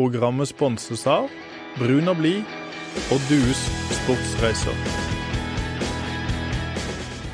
Programmet sponses av Brun og blid og Dues sportsreiser.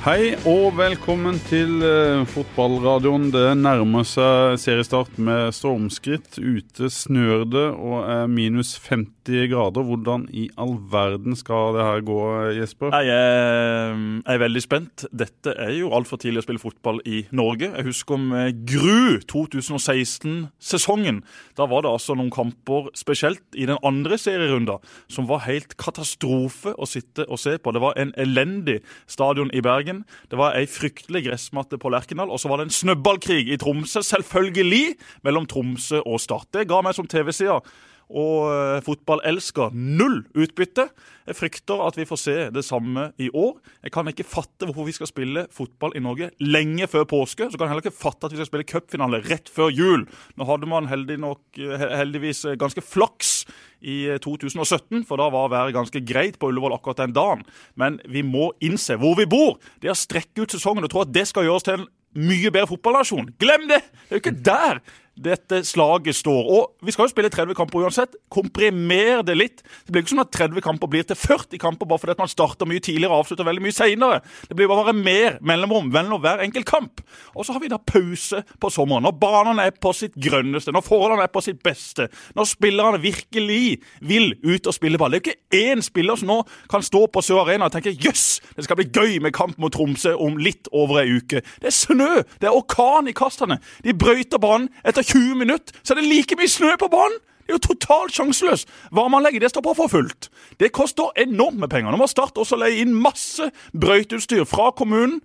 Hei og velkommen til uh, fotballradioen. Det nærmer seg seriestart med stormskritt. Ute snør det og er minus 50 grader. Hvordan i all verden skal det her gå, Jesper? Jeg er, jeg er veldig spent. Dette er jo altfor tidlig å spille fotball i Norge. Jeg husker med gru 2016-sesongen. Da var det altså noen kamper, spesielt i den andre serierunda, som var helt katastrofe å sitte og se på. Det var en elendig stadion i Bergen. Det var ei fryktelig gressmatte på Lerkendal, og så var det en snøballkrig i Tromsø, selvfølgelig, mellom Tromsø og Start. Det ga meg som TV-seer og uh, fotballelsker null utbytte. Jeg frykter at vi får se det samme i år. Jeg kan ikke fatte hvorfor vi skal spille fotball i Norge lenge før påske. Så kan jeg heller ikke fatte at vi skal spille cupfinale rett før jul. Nå hadde man heldig nok, heldigvis ganske flaks i 2017, for da var været ganske greit på Ullevål akkurat den dagen. Men vi må innse hvor vi bor. Det å strekke ut sesongen og tro at det skal gjøres til en mye bedre fotballnasjon. Glem det! Det er jo ikke der dette slaget står. Og vi skal jo spille 30 kamper uansett. Komprimer det litt. Det blir ikke sånn at 30 kamper blir til 40 kamper bare fordi at man starter mye tidligere og avslutter veldig mye seinere. Det blir bare mer mellomrom mellom hver enkelt kamp. Og så har vi da pause på sommeren. Når banene er på sitt grønneste, når forholdene er på sitt beste, når spillerne virkelig vil ut og spille ball. Det er jo ikke én spiller som nå kan stå på Sør Arena og tenke jøss, det skal bli gøy med kamp mot Tromsø om litt over ei uke. Det er snø! Det er orkan i kastene. De brøyter banen etter 20 minutter så er det like mye snø på banen! Det er jo totalt sjanseløst! Varmeanlegget det står på for fullt. Det koster enormt med penger. Nå må Start også leie inn masse brøyteutstyr fra kommunen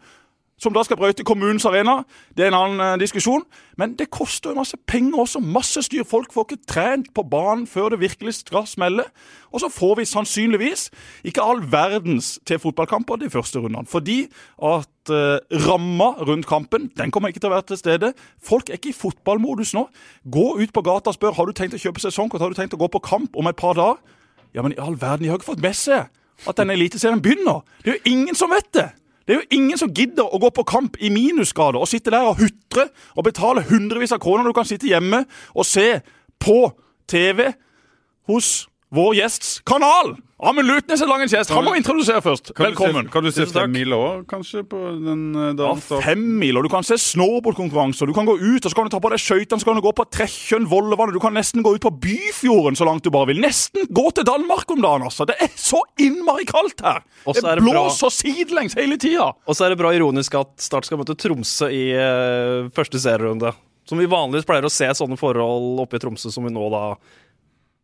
som da skal brøyte kommunens arena. Det er en annen uh, diskusjon. Men det koster jo masse penger også. Masse styr. Folk får ikke trent på banen før det virkelig skal smelle. Og så får vi sannsynligvis ikke all verdens til fotballkamper de første rundene. Fordi at uh, ramma rundt kampen den kommer ikke til å være til stede. Folk er ikke i fotballmodus nå. Gå ut på gata og spør har du tenkt å kjøpe sesongkort, har du tenkt å gå på kamp om et par dager. Ja, men i all verden, de har ikke fått med seg at denne eliteserien begynner. Det er jo ingen som vet det. Det er jo ingen som gidder å gå på kamp i minusgrader og sitte der og hutre og betale hundrevis av kroner du kan sitte hjemme og se på TV hos vår gjests kanal. Amund Lutnes er lang en kjest. Han må introdusere først. Kan Velkommen. Du se, kan du se fem mil òg, kanskje, på den Ja, dagen? start? fem mil, og du kan se snowboardkonkurranser. Du kan gå ut, og så kan du ta på deg skøytene, så kan du gå på Trekkjønn, Vollevannet. Du kan nesten gå ut på Byfjorden så langt du bare vil. Nesten gå til Danmark om dagen, altså. Det er så innmari kaldt her. Også Det det bra- blåser sidelengs hele tida. Og så er det bra ironisk at Start skal møte Tromsø i eh, første serierunde. Som vi vanligvis pleier å se sånne forhold oppe i Tromsø som vi nå da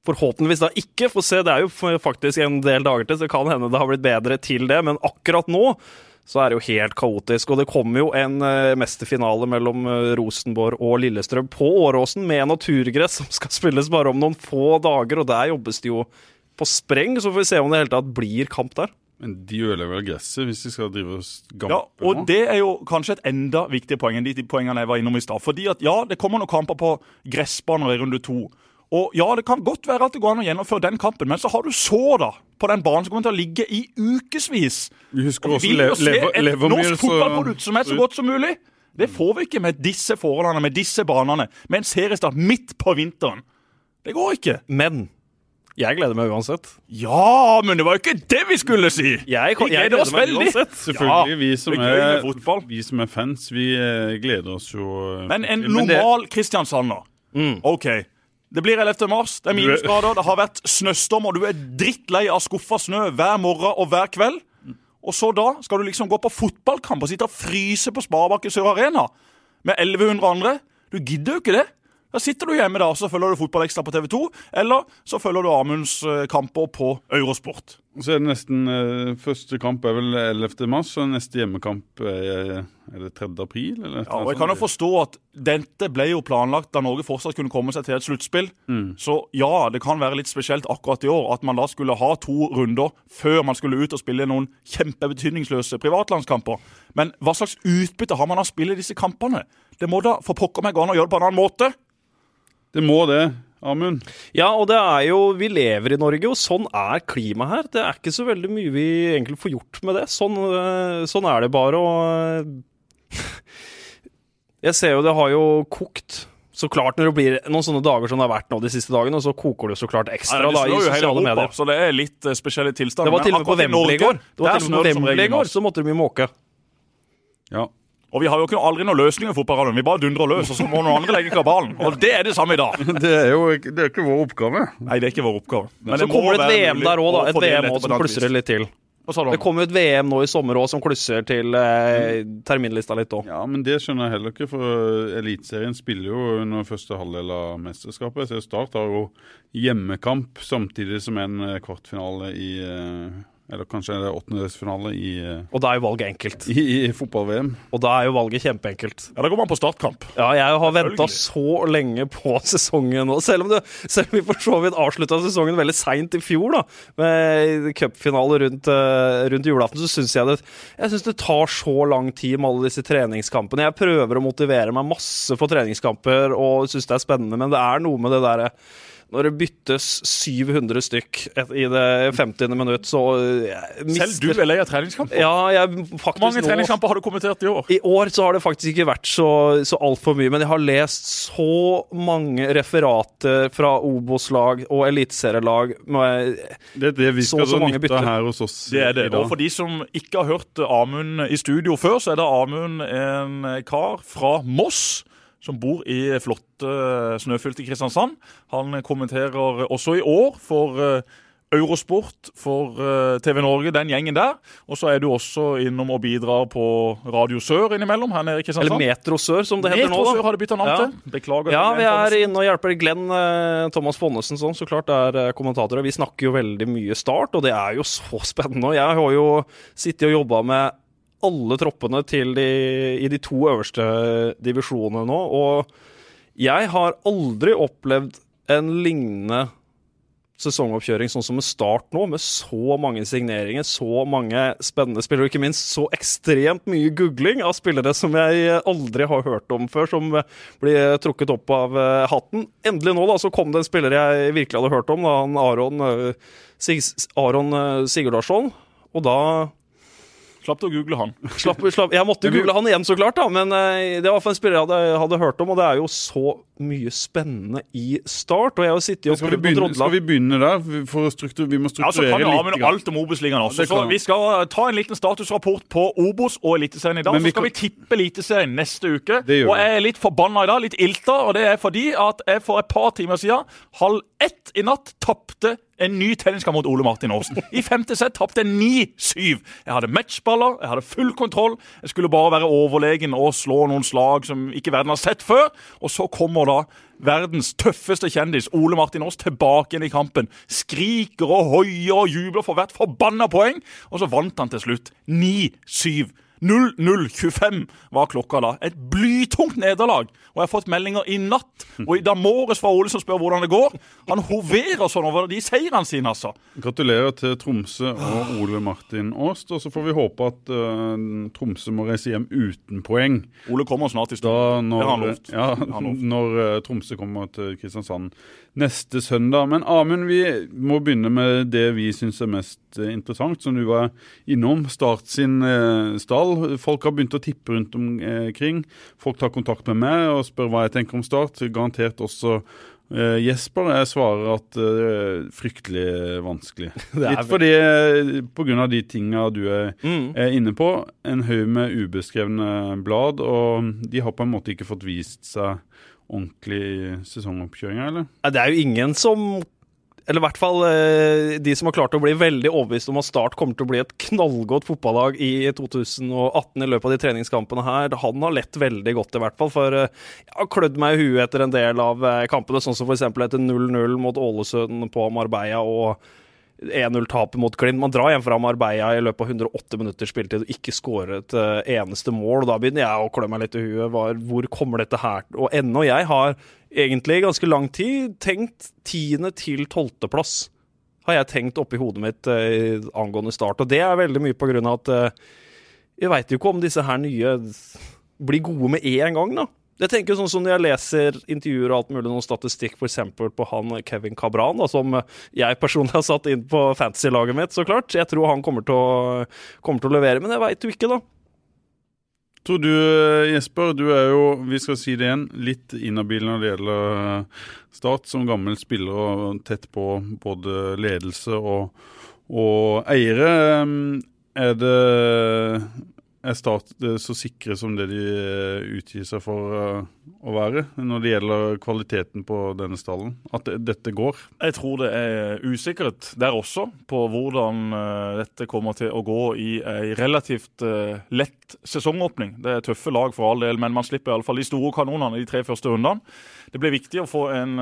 forhåpentligvis da ikke får se. Det er jo faktisk en del dager til, så det kan hende det har blitt bedre til det. Men akkurat nå så er det jo helt kaotisk. Og det kommer jo en eh, mesterfinale mellom eh, Rosenborg og Lillestrøm på Åråsen med naturgress som skal spilles bare om noen få dager, og der jobbes det jo på spreng. Så får vi se om det hele tatt blir kamp der. Men de ødelegger vel gresset hvis de skal drive og gampe Ja, og nå? det er jo kanskje et enda viktigere poeng enn de, de poengene jeg var innom i stad. Fordi at ja, det kommer noen kamper på gressbaner i runde to. Og ja, det kan godt være at det går an å gjennomføre den kampen, men så har du så, da, på den banen som kommer til å ligge i ukevis. Vi husker Og også vi vil le jo se et norsk fotballprodukt som er så godt som mulig. Det får vi ikke med disse forholdene, med disse banene, med en seriestart midt på vinteren. Det går ikke. Men jeg gleder meg uansett. Ja, men det var jo ikke det vi skulle si! Jeg, Vi jeg gleder oss meg veldig. uansett. Selvfølgelig. vi, som er vi som er fans, vi eh, gleder oss jo eh, Men en det- normal Kristiansander Mm. OK. Det blir 11. mars, det er minusgrader, det har vært snøstorm, og du er drittlei av skuffa snø hver morgen og hver kveld. Og så da skal du liksom gå på fotballkamp og sitte og fryse på Sparebanken Sør Arena med 1100 andre. Du gidder jo ikke det. Da sitter du hjemme da, så følger du Fotballekstra på TV 2, eller så følger du Amunds eh, kamper på Eurosport. Så er det nesten eh, Første kamp er vel 11. mars, og neste hjemmekamp er, er det 3. april? Eller Ja, og jeg kan jo forstå at dette ble jo planlagt da Norge fortsatt kunne komme seg til et sluttspill. Mm. Så ja, det kan være litt spesielt akkurat i år at man da skulle ha to runder før man skulle ut og spille noen kjempebetydningsløse privatlandskamper. Men hva slags utbytte har man av å spille disse kampene? Det må da for pokker meg gå an å gjøre det på en annen måte. Det må det, Amund. Ja, og det er jo Vi lever i Norge, og sånn er klimaet her. Det er ikke så veldig mye vi egentlig får gjort med det. Sånn, øh, sånn er det bare, og øh, Jeg ser jo det har jo kokt så klart, når det blir noen sånne dager som det har vært nå de siste dagene, så koker det så klart ekstra Nei, det da, i snør jo hele sosiale Europa, medier. så det er litt eh, spesielle tilstander. Det var til og med på Wembley i går. Det var til og med på Wembley i går, så måtte mye måke. Ja. Og vi har jo ikke aldri noen løsninger i fotballradioen. Vi bare dundrer løs, og så må noen andre legge kabalen. Og det er det samme i dag. Det er jo ikke, det er ikke vår oppgave. Nei, det er ikke vår oppgave. Men Så kommer det et VM der òg, da. Et VM også som klusser litt til. Det kommer jo et VM nå i sommer òg som klusser til eh, terminlista litt òg. Ja, men det skjønner jeg heller ikke, for Eliteserien spiller jo under første halvdel av mesterskapet. Så Start har jo hjemmekamp samtidig som en eh, kvartfinale i eh, Eller kanskje er det åttendedelsfinale i, eh, Og da er jo valget enkelt. i, i fotball-VM. Og da er jo valget kjempeenkelt. Ja, Da går man på startkamp. Ja, jeg har venta så lenge på sesongen nå. Selv om, det, selv om vi for så vidt avslutta sesongen veldig seint i fjor, da, med cupfinale rundt, eh, rundt julaften, så syns jeg det Jeg synes det tar så lang tid med alle disse treningskampene. Jeg prøver å motivere meg masse for treningskamper og syns det er spennende, men det er noe med det derre når det byttes 700 stykk i det 50. minutt, så eh, jeg Selv du mister er lei av treningskamper. Ja, jeg Hvor faktisk mange nå treningskamper har du kommentert i år? i år så har det faktisk ikke vært så, så altfor mye, men jeg har lest så mange referater fra Obos-lag og eliteserielag. med- Det det vi Så skal og så mange bytter. her hos oss Det er det. i dag. Og for de som ikke har hørt Amund i studio før, så er det Amund en kar fra Moss. Som bor i flotte snøfylte Kristiansand. Han kommenterer også i år for eh, Eurosport, for eh, TV Norge, den gjengen der. Og så er du også innom og bidrar på Radio Sør innimellom her nede i Kristiansand. Eller Metro Sør, som det heter nå. Metro Sør har du bytta navn Ja. til. Beklager. Ja, vi er inne og hjelper Glenn eh, Thomas Bonnesen, som så klart er kommentator. Vi snakker jo veldig mye start, og det er jo så spennende. Jeg har jo sittet og jobba med alle troppene til de, i de to øverste divisjonene nå, og jeg har aldri opplevd en lignende sesongoppkjøring sånn som med Start nå, med så mange signeringer, så mange spennende spillere, og ikke minst så ekstremt mye googling av spillere som jeg aldri har hørt om før, som blir trukket opp av eh, hatten. Endelig nå da, så kom det en spiller jeg virkelig hadde hørt om, da, han Aron, eh, eh, Sigurdarsson. Og da Slapp du å google han. slapp, slapp Jeg måtte google han igjen, så klart, da, men eh, det var for en spiller jeg hadde, hadde hørt om, og det er jo så mye spennende i Start. Og jeg har sittet og Skal vi, prøvd å begynne, drodle skal vi begynne der? For å struktur, vi må Ja, så kan vi ha litt. med alt om Obos-ligaen også. Så vi. skal ta en liten statusrapport på Obos og Eliteserien i dag. Så skal vi tippe Eliteserien neste uke. Og jeg er litt forbanna i dag, litt ilta, og det er fordi at jeg for et par timer siden, halv ett i natt, tapte en ny tenniskamp mot Ole Martin Aasen. I femte sett tapte jeg 9-7. Jeg hadde matchballer, jeg hadde full kontroll. Jeg skulle bare være overlegen og slå noen slag som ikke verden har sett før. Og så kommer da verdens tøffeste kjendis, Ole Martin Aas, tilbake igjen i kampen. Skriker og hoier og jubler for hvert forbanna poeng. Og så vant han til slutt. 9-7. 00.25 var klokka da. Et blytungt nederlag. Og jeg har fått meldinger i natt og i dag morges fra Ole som spør hvordan det går. Han hoverer sånn over de seirene sine, altså. Gratulerer til Tromsø og Ole Martin Aast. Og så får vi håpe at uh, Tromsø må reise hjem uten poeng. Ole kommer snart i Da. Det har han lovt. ja, når uh, Tromsø kommer til Kristiansand neste søndag. Men Amund, vi må begynne med det vi syns er mest eh, interessant, som du var innom. Start sin eh, stall. Folk har begynt å tippe rundt omkring. Folk tar kontakt med meg og spør hva jeg tenker om Start. Garantert også eh, Jesper. Jeg svarer at det er fryktelig vanskelig. Litt fordi eh, på grunn av de tinga du er Mm. er inne på. En haug med ubeskrevne blad, og de har på en måte ikke fått vist seg ordentlig sesongoppkjøringa, eller? Det er jo ingen som eller i hvert fall eh, de som har klart å bli veldig overbevist om at Start kommer til å bli et knallgodt fotballag i 2018 i løpet av de treningskampene her. Han har lett veldig godt, i hvert fall. For eh, jeg har klødd meg i huet etter en del av eh, kampene, sånn som f.eks. etter 0-0 mot Ålesund på Marbella og 1-0-tapet mot Glimt. Man drar hjem fra Marbella i løpet av 108 minutter spilletid og ikke skårer et eh, eneste mål. Og Da begynner jeg å klø meg litt i huet. Hvor kommer dette her Og ennå, jeg har egentlig i ganske lang tid tenkt tiende til tolvteplass. Har jeg tenkt oppi hodet mitt eh, angående start. Og det er veldig mye på grunn av at eh, jeg veit jo ikke om disse her nye blir gode med en gang, da. Jeg tenker sånn som Når jeg leser intervjuer og alt mulig, noen statistikk f.eks. på han Kevin Cabran, da, som jeg personlig har satt inn på fantasy-laget mitt, så klart. Jeg tror han kommer til å, kommer til å levere, men jeg veit jo ikke, da. Tror du, Jesper, du er jo, vi skal si det igjen, litt inhabil når det gjelder eh, Start, som gammel spiller og tett på både ledelse og, og eiere. Er det er Start så sikre som det de eh, utgir seg for eh, å være når det gjelder kvaliteten på denne stallen? At dette går? Jeg tror det er usikkerhet der også, på hvordan eh, dette kommer til å gå i ei relativt lett sesongåpning. Det er tøffe lag for all del, men man slipper iallfall de store kanonene de tre første rundene. Det blir viktig å få en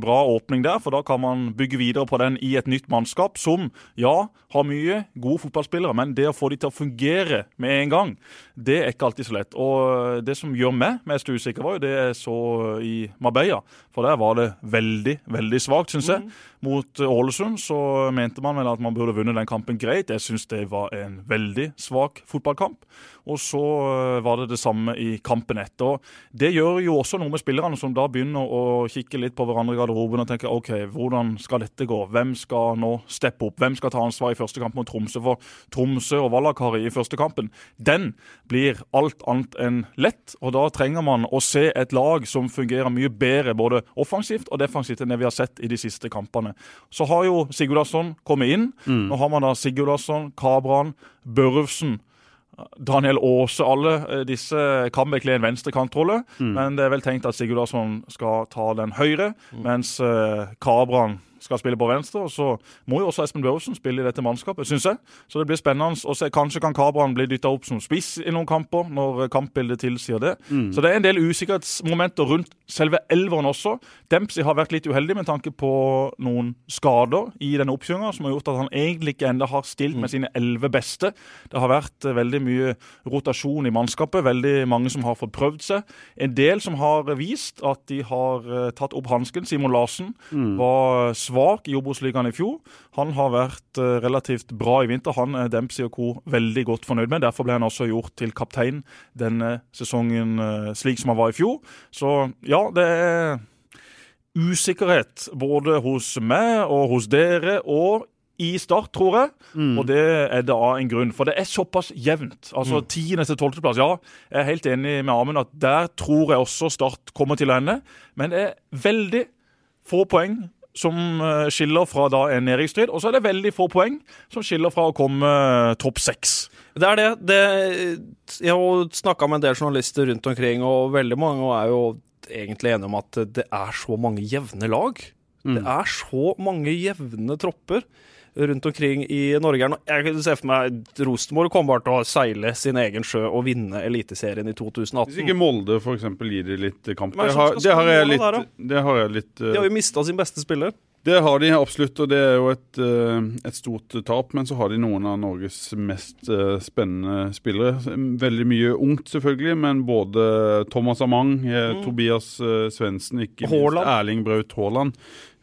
bra åpning der, for da kan man bygge videre på den i et nytt mannskap som, ja, har mye gode fotballspillere, men det å få de til å fungere med en gang gang. Det er ikke alltid så lett. Og det som gjør meg mest usikker, var jo det jeg så i Marbella. For der var det veldig, veldig svakt, syns jeg. Mm. Mot Ålesund så mente man vel at man burde vunnet den kampen greit. Jeg syns det var en veldig svak fotballkamp. Og så eh, var det det samme i kampen etter. Det gjør jo også noe med spillerne, som da begynner å kikke litt på hverandre i garderoben og tenke OK, hvordan skal dette gå? Hvem skal nå steppe opp? Hvem skal ta ansvar i første kamp mot Tromsø? For Tromsø og Vallakari i første kampen, den blir alt annet enn lett. Og da trenger man å se et lag som fungerer mye bedre både offensivt og defensivt enn det vi har sett i de siste kampene. Så har jo Sigurdarsson kommet inn. Mm. Nå har man da Sigurdarsson, Kabran, Børufsen Daniel Aase, alle eh, disse kan bekle en venstrekantrolle, mm. men det er vel tenkt at Sigurdarsson skal ta den høyre, mm. mens uh, Kabran skal spille på venstre. Og så må jo også Espen Børresen spille i dette mannskapet, syns jeg. Så det blir spennende å se. Kanskje kan Kabran bli dytta opp som spiss i noen kamper, når kampbildet tilsier det. Mm. Så det er en del usikkerhetsmomenter rundt selve elveren også. Dempsey har vært litt uheldig med tanke på noen skader i denne oppkjøringa, som har gjort at han egentlig ikke enda har stilt med mm. sine elleve beste. Det har vært eh, veldig mye rotasjon i mannskapet, veldig mange som har fått prøvd seg. En del som har vist at de har eh, tatt opp hansken. Simon Larsen mm. var svak i Obos-ligaen i fjor. Han har vært uh, relativt bra i vinter. Han er Dempsey og co. veldig godt fornøyd med. Derfor ble han også gjort til kaptein denne sesongen uh, slik som han var i fjor. Så ja, det er usikkerhet både hos meg og hos dere. og i Start, tror jeg. Mm. Og det er da en grunn. For det er såpass jevnt. Altså mm. 10. til 12. plass. Ja, jeg er helt enig med Amund at der tror jeg også Start kommer til å ende. Men det er veldig få poeng som eh, skiller fra da en nedrykksstrid, og så er det veldig få poeng som skiller fra å komme uh, topp seks. Det er det. det jeg har snakka med en del journalister rundt omkring, og veldig mange er jo egentlig enige om at det er så mange jevne lag. Mm. Det er så mange jevne tropper rundt omkring i Norge. Jeg kan se for meg Rosenborg kommer bare til å seile sin egen sjø og vinne Eliteserien i 2018. Hvis ikke Molde f.eks. gir de litt kamp. Det har, det har, jeg litt, det har jeg litt uh... De har jo mista sin beste spiller. Det har de absolutt, og det er jo et, eh, et, stort tap. Men så har de noen av Norges mest eh, spennende spillere. Veldig mye ungt, selvfølgelig, men både Thomas Amang, mm. Tobias Svendsen, ikke minst Erling Braut Haaland.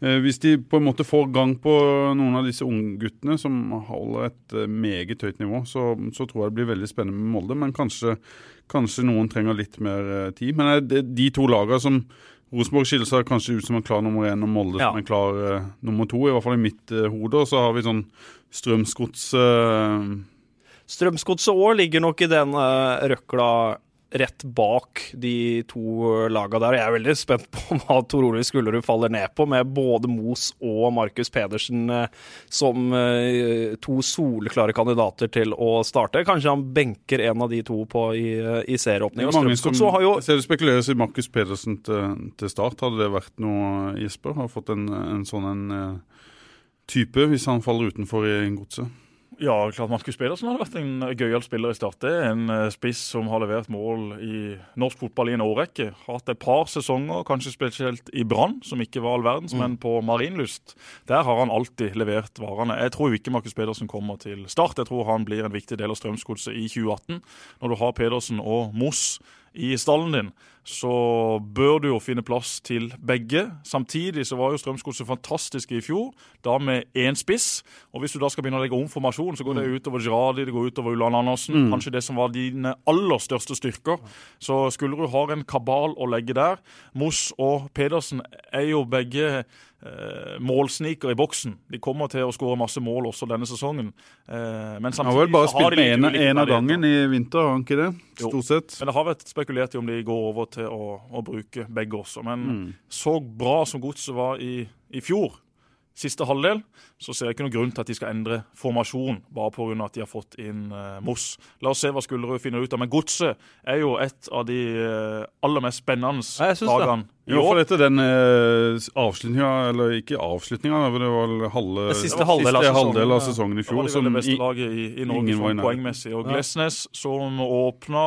Eh, hvis de på en måte får gang på noen av disse ungguttene som holder et eh, meget høyt nivå, så, så, tror jeg det blir veldig spennende med Molde. Men kanskje, kanskje noen trenger litt mer eh, tid. Men de to lagene som Rosenborg skiller seg kanskje ut som en klar nummer én, og Molde ja. som en klar uh, nummer to. I hvert fall i mitt uh, hode. Og så har vi sånn Strømsgodset uh... Strømsgodset òg ligger nok i den røkla rett bak de to laga der. Jeg er veldig spent på hva Tor Ole Skullerud faller ned på, med både Mos og Markus Pedersen eh, som eh, to soleklare kandidater til å starte. Kanskje han benker en av de to på i, eh, i serieåpning. Mange som, jo, ser det spekuleres i Markus Pedersen til, til, start. Hadde det vært noe, Jesper? Har fått en, en sånn en, type hvis han faller utenfor i godset? Ja, klart Markus Pedersen hadde vært en gøyal spiller i Start. Det er en eh, spiss som har levert mål i norsk fotball i en årrekke. Hatt et par sesonger, kanskje spesielt i Brann, som ikke var all verdens, mm. men på Marienlyst. Der har han alltid levert varene. Jeg tror ikke Markus Pedersen kommer til Start. Jeg tror han blir en viktig del av Strømsgodset i 2018. Når du har Pedersen og Moss i stallen din, så bør du jo finne plass til begge. Samtidig så var jo Strømsgodset fantastiske i fjor, da med én spiss. Og hvis du da skal begynne å legge om formasjonen, så går det mm. utover Girardi, det går utover Ulland Andersen. Mm. Kanskje det som var dine aller største styrker. Så skulle du ha en kabal å legge der Moss og Pedersen er jo begge målsniker i boksen. De kommer til å skåre masse mål også denne sesongen. Eh, men Han har vel bare spilt med én en, av ferdigheter. gangen i vinter, har han ikke det? Jo. Stort sett. Men det har vært spekulert i om de går over til å, å bruke begge også. Men Mm. så bra som godset var i, i fjor, siste halvdel, så ser jeg ikke noen grunn til at de skal endre formasjon bare pga. at de har fått inn uh, Moss. La oss se hva Skullerud finner ut av. Men godset er jo et av de uh, aller mest spennende lagene i for etter den eh, avslutninga, eller ikke avslutninga, det var vel halve, Det siste det var siste halvdel av sesongen i fjor. fjor. var det beste laget i, i Norge sånn poengmessig. Og Glesnes, som åpna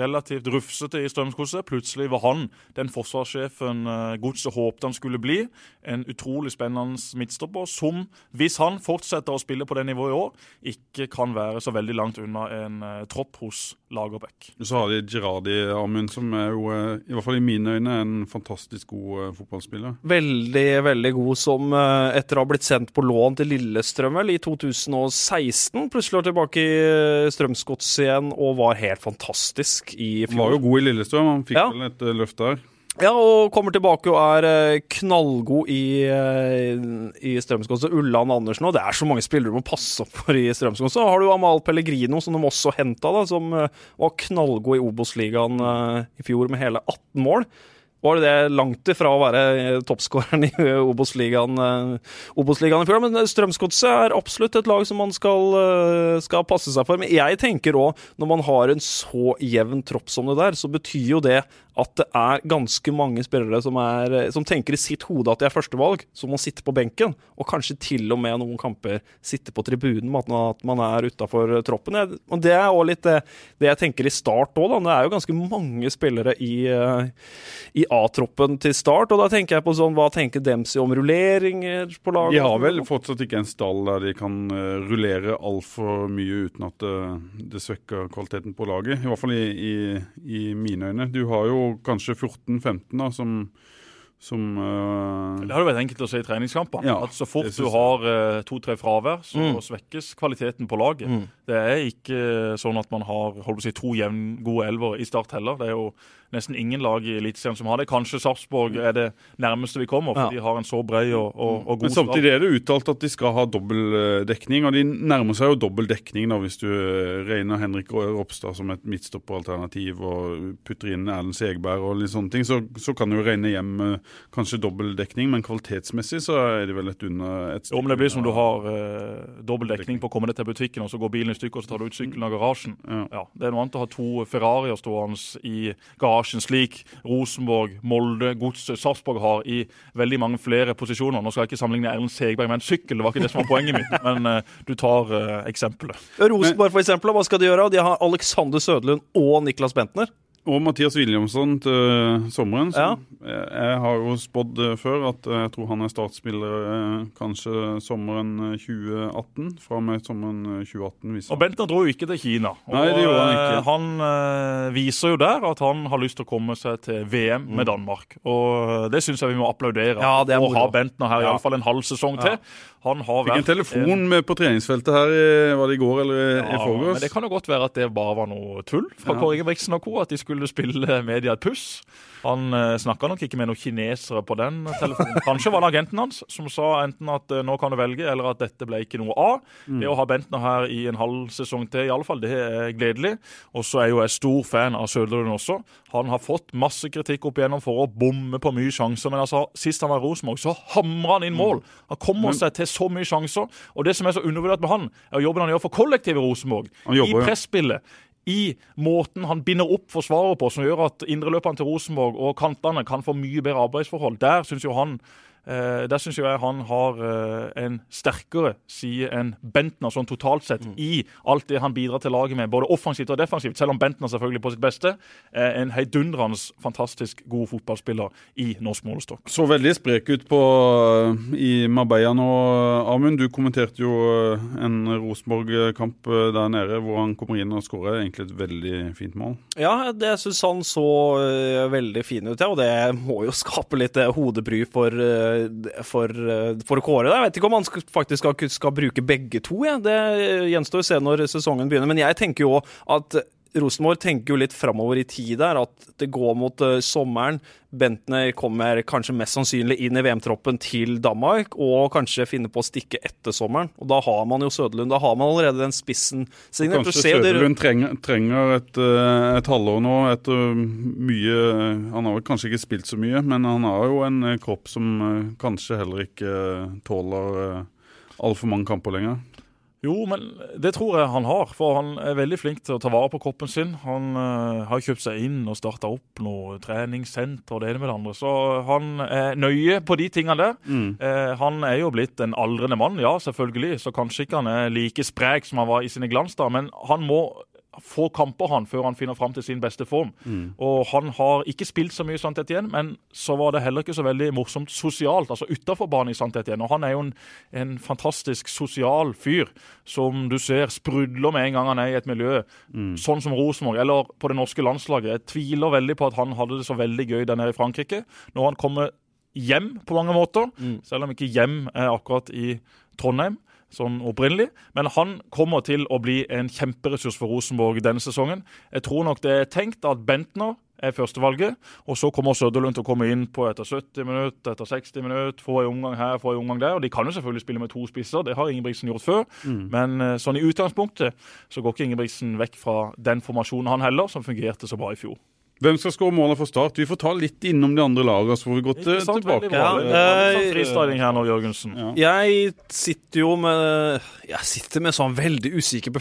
relativt rufsete i Strømsgodset, plutselig var han den forsvarssjefen uh, godset håpte han skulle bli. En utrolig spennende midtstopper som, hvis han fortsetter å spille på det nivået i år, ikke kan være så veldig langt unna en uh, tropp hos Lagerbäck. Så har de Gerardi Amund, som er jo, uh, i hvert fall i mine øyne, en fantastisk god eh, fotballspiller. Veldig, veldig god som eh, etter å ha blitt sendt på lån til Lillestrøm vel, i 2016, plutselig var tilbake i eh, Strømsgodset igjen og var helt fantastisk i fjor. var jo god i Lillestrøm, han fikk Ja. vel et løft der. Ja, og kommer tilbake og er knallgod i, i Strømsgodset. Ulland Andersen, og det er så mange spillere du må passe opp for i Strømsgodset. Så har du Amal Pellegrino, som de også henta, som var knallgod i Obos-ligaen i fjor med hele 18 mål. Var det det langt ifra å være eh, toppskåreren i eh, Obos-ligaen eh, Obos-ligaen i fjor? Men Strømsgodset er absolutt et lag som man skal, skal passe seg for. Men jeg tenker òg, når man har en så jevn tropp som det der, så betyr jo det at det er ganske mange spillere som, er, som tenker i sitt hode at de er førstevalg, som må sitte på benken, og kanskje til og med noen kamper sitte på tribunen med at man- er utafor troppen. Og Det er òg litt det, det jeg tenker i start òg, da. Det er jo ganske mange spillere i, i A-troppen til start, og da tenker jeg på sånn Hva tenker Dempsey om rulleringer på laget? De har vel fortsatt ikke en stall der de kan uh, rullere altfor mye uten at det, det svekker kvaliteten på laget. I hvert fall i, i, i mine øyne. Du har jo kanskje 14-15 da, som, som uh... Det har jo vært enkelt å se i treningskampene. Ja, at Så fort du har uh, to-tre fravær, så Mm. svekkes kvaliteten på laget. Mm. Det er ikke sånn at man har holdt på å si, to jevn gode elver i start heller. Det er jo nesten ingen lag i Eliteserien som har det. Kanskje Sarpsborg er det nærmeste vi kommer, for Ja. de har en så bred og, og, og god Men samtidig er det uttalt at de skal ha dobbel eh, dekning, og de nærmer seg jo dobbel dekning da, hvis du eh, regner Henrik Ropstad som et midtstopperalternativ og putter inn Erlend Segberg og litt sånne ting, så, så kan du jo regne hjem eh, kanskje dobbel dekning, men kvalitetsmessig så er de vel et under et Jo, men det blir som du har eh, dobbel dekning på å komme deg til butikken, og så går bilen i stykker, og så tar du ut sykkelen av garasjen. Ja. Ja, Det er noe annet å ha to Ferrarier stående i garasjen, slik Rosenborg, Molde, Godset, Sarpsborg har i veldig mange flere posisjoner. Nå skal jeg ikke sammenligne Erlend Segberg med en sykkel, det var ikke det som var poenget mitt, men uh, du tar uh, eksempelet. Rosenborg, for eksempel, hva skal de gjøre? De har Alexander Søderlund og Niklas Bentner. Og Mathias Williamson til sommeren. Som- Jeg, jeg har jo spådd eh, før at eh, jeg tror han er startspiller eh, kanskje sommeren eh, 2018. Fra og med sommeren eh, 2018. Hvis Og Bentner dro jo ikke til Kina. Og, Nei, det gjorde han ikke. eh, Han eh, viser jo der at han har lyst til å komme seg til VM med Danmark. Og eh, det syns jeg vi må applaudere. Ja, det er og ha Bentner her i Ja. en halv sesong Ja. Han har Fikk en telefon med på treningsfeltet her i, var det i går eller i, i Ja, forgårs. men Det kan jo godt være at det bare var noe tull fra Ja. Kåre Ingebrigtsen og co. At de skulle spille media et puss. Han eh, snakka nok ikke med noen kinesere på den telefonen. Kanskje var det agenten hans som sa enten at eh, nå kan du velge, eller at dette ble ikke noe av. Mm. Det å ha Bentner her i en halv sesong til, i alle fall, det er gledelig. Og så er jo jeg stor fan av Søderlund også. Han har fått masse kritikk opp igjennom for å bomme på mye sjanser, men altså, sist han var i Rosenborg, så hamra han inn mål. Han kommer seg til så mye sjanser. Og det som er så undervurdert med han, er jobben han gjør for kollektivet i Rosenborg. I presspillet. I måten han binder opp forsvaret på, som gjør at indreløperne til Rosenborg og kantene kan få mye bedre arbeidsforhold. Der syns jo han eh, der synes jeg han har eh, en sterkere side enn Bentner sånn totalt sett i alt det han bidrar til laget med, både offensivt og defensivt. Selv om Bentner selvfølgelig på sitt beste er en heidundrende fantastisk god fotballspiller i norsk målestokk. Så veldig sprek ut på eh, i Marbella nå, Amund. Du kommenterte jo eh, en Rosenborg-kamp eh, der nede hvor han kommer inn og skårer egentlig et veldig fint mål. Ja, det syns han så veldig fin ut, ja. Og det må jo skape litt hodebry for, for, øh, for Kåre. det. Jeg vet ikke om han faktisk skal, skal bruke begge to. Ja. Det gjenstår å se når sesongen begynner. Men jeg tenker jo at Rosenborg tenker jo litt framover i tid der, at det går mot uh, sommeren. Bentner kommer kanskje mest sannsynlig inn i VM-troppen til Danmark, og kanskje finner på å stikke etter sommeren. Og da har man jo Søderlund. Da har man allerede den spissen signert. Kanskje Søderlund trenger, trenger et, eh, et, halvår nå etter mye Han har kanskje ikke spilt så mye, men han har jo en eh, kropp som kanskje heller ikke tåler altfor mange kamper lenger. Jo, men det tror jeg han har. For han er veldig flink til å ta vare på kroppen sin. Han uh, har kjøpt seg inn og starta opp noe treningssenter og det ene med det andre. Så han er nøye på de tingene der. Mm. Uh, han er jo blitt en aldrende mann, ja, selvfølgelig. Så kanskje ikke han er like sprek som han var i sine glansdager, men han må få kamper han før han finner fram til sin beste form. Mm. Og Han har ikke spilt så mye Santet igjen, men så var det heller ikke så veldig morsomt sosialt, altså utafor banen i Santet igjen. Og han er jo en, en, fantastisk sosial fyr som du ser sprudler med en gang han er i et miljø, mm. sånn som Rosenborg eller på det norske landslaget. Jeg tviler veldig på at han hadde det så veldig gøy der nede i Frankrike. Når han kommer hjem på mange måter, mm. selv om ikke hjem er akkurat i Trondheim sånn opprinnelig. Men han kommer til å bli en kjemperessurs for Rosenborg denne sesongen. Jeg tror nok det er tenkt at Bentner er førstevalget, og så kommer Søderlund til å komme inn på etter 70 minutter, etter 60 minutter, få en omgang her, få en omgang der. og De kan jo selvfølgelig spille med to spisser, det har Ingebrigtsen gjort før. Mm. Men eh, sånn i utgangspunktet så går ikke Ingebrigtsen vekk fra den formasjonen han heller, som fungerte så bra i fjor. Hvem skal skåre målene for Start? Vi får ta litt innom de andre lagene, så får vi gå tilbake. Ja, sånn freestyling her nå, Jørgensen. Ja. Jeg sitter jo med Jeg sitter med sånn veldig usikker,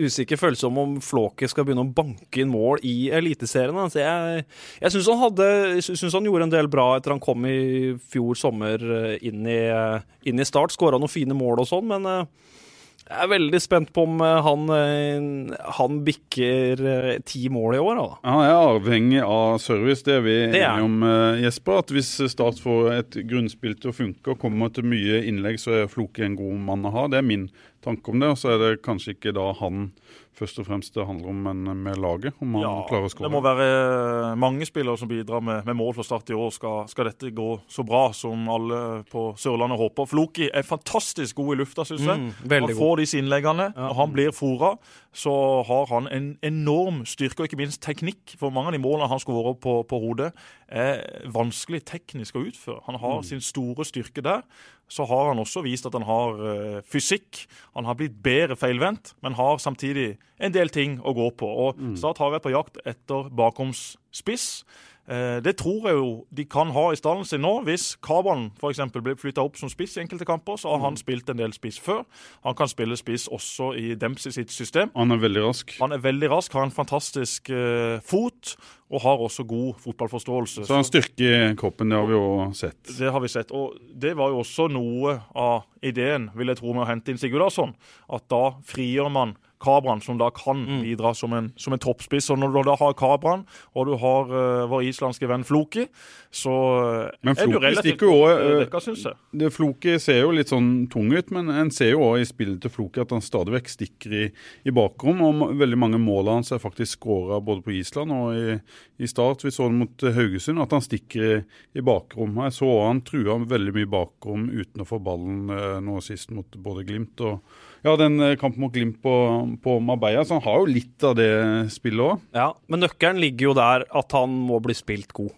usikker følelse om om Flåke skal begynne å banke inn mål i Eliteserien. Altså jeg jeg syns han, han, gjorde en del bra etter han kom i fjor sommer eh, inn i, eh, inn i Start. Skåra noen fine mål og sånn, men eh, jeg er veldig spent på om eh, han, eh, han bikker eh, ti mål i år. Da. Han er avhengig av service, det er vi enige om, Jesper. At hvis Start får et grunnspill til å funke og kommer til mye innlegg, så er Floke en god mann å ha. Det er min tanke om det. Og så er det kanskje ikke da han først og fremst det handler om, men med laget. om han ja, klarer å skåre. Det må være mange spillere som bidrar med, med mål for Start i år. Skal, skal, dette gå så bra som alle på Sørlandet håper. Floki er fantastisk god i lufta, syns jeg. Mm, han får disse innleggene. Ja. Når han blir fora, så har han en enorm styrke og ikke minst teknikk. For mange av de målene han skårer på, på hodet, er vanskelig teknisk å utføre. Han har mm. sin store styrke der så har han også vist at han har uh, fysikk. Han har blitt bedre feilvendt, men har samtidig en del ting å gå på. Og mm. Start har vært på jakt etter bakomspiss. Eh, det tror jeg jo de kan ha i stallen sin nå. Hvis Kaban f.eks. blir flytta opp som spiss i enkelte kamper, så har han mm. spilt en del spiss før. Han kan spille spiss også i Dempsey sitt system. Han er veldig rask. Han er veldig rask, har en fantastisk uh, fot og har også god fotballforståelse. Så han styrker kroppen, det har vi jo sett. Det har vi sett. Og det var jo også noe av ideen, vil jeg tro, med å hente inn Sigurdarsson. At da frigjør man Kabran, som da kan mm. bidra som en, som en toppspiss. Og når du da har Kabran, og du har uh, vår islandske venn Floki, så uh, men Floki er du relativt godt uh, dekka, syns jeg. Det, Floki ser jo litt sånn tung ut, men en ser jo òg i spillet til Floki at han stadig vekk stikker i, i bakrom. Og veldig mange mål hans er faktisk skåra både på Island og i, i Start. Vi så det mot Haugesund, at han stikker i, i bakrom. Jeg så han trua veldig mye bakrom uten å få ballen nå sist mot både Glimt og ja, den eh, kampen mot Glimt på, på Marbella, så han har jo litt av det spillet òg. Ja, men nøkkelen ligger jo der at han må bli spilt god.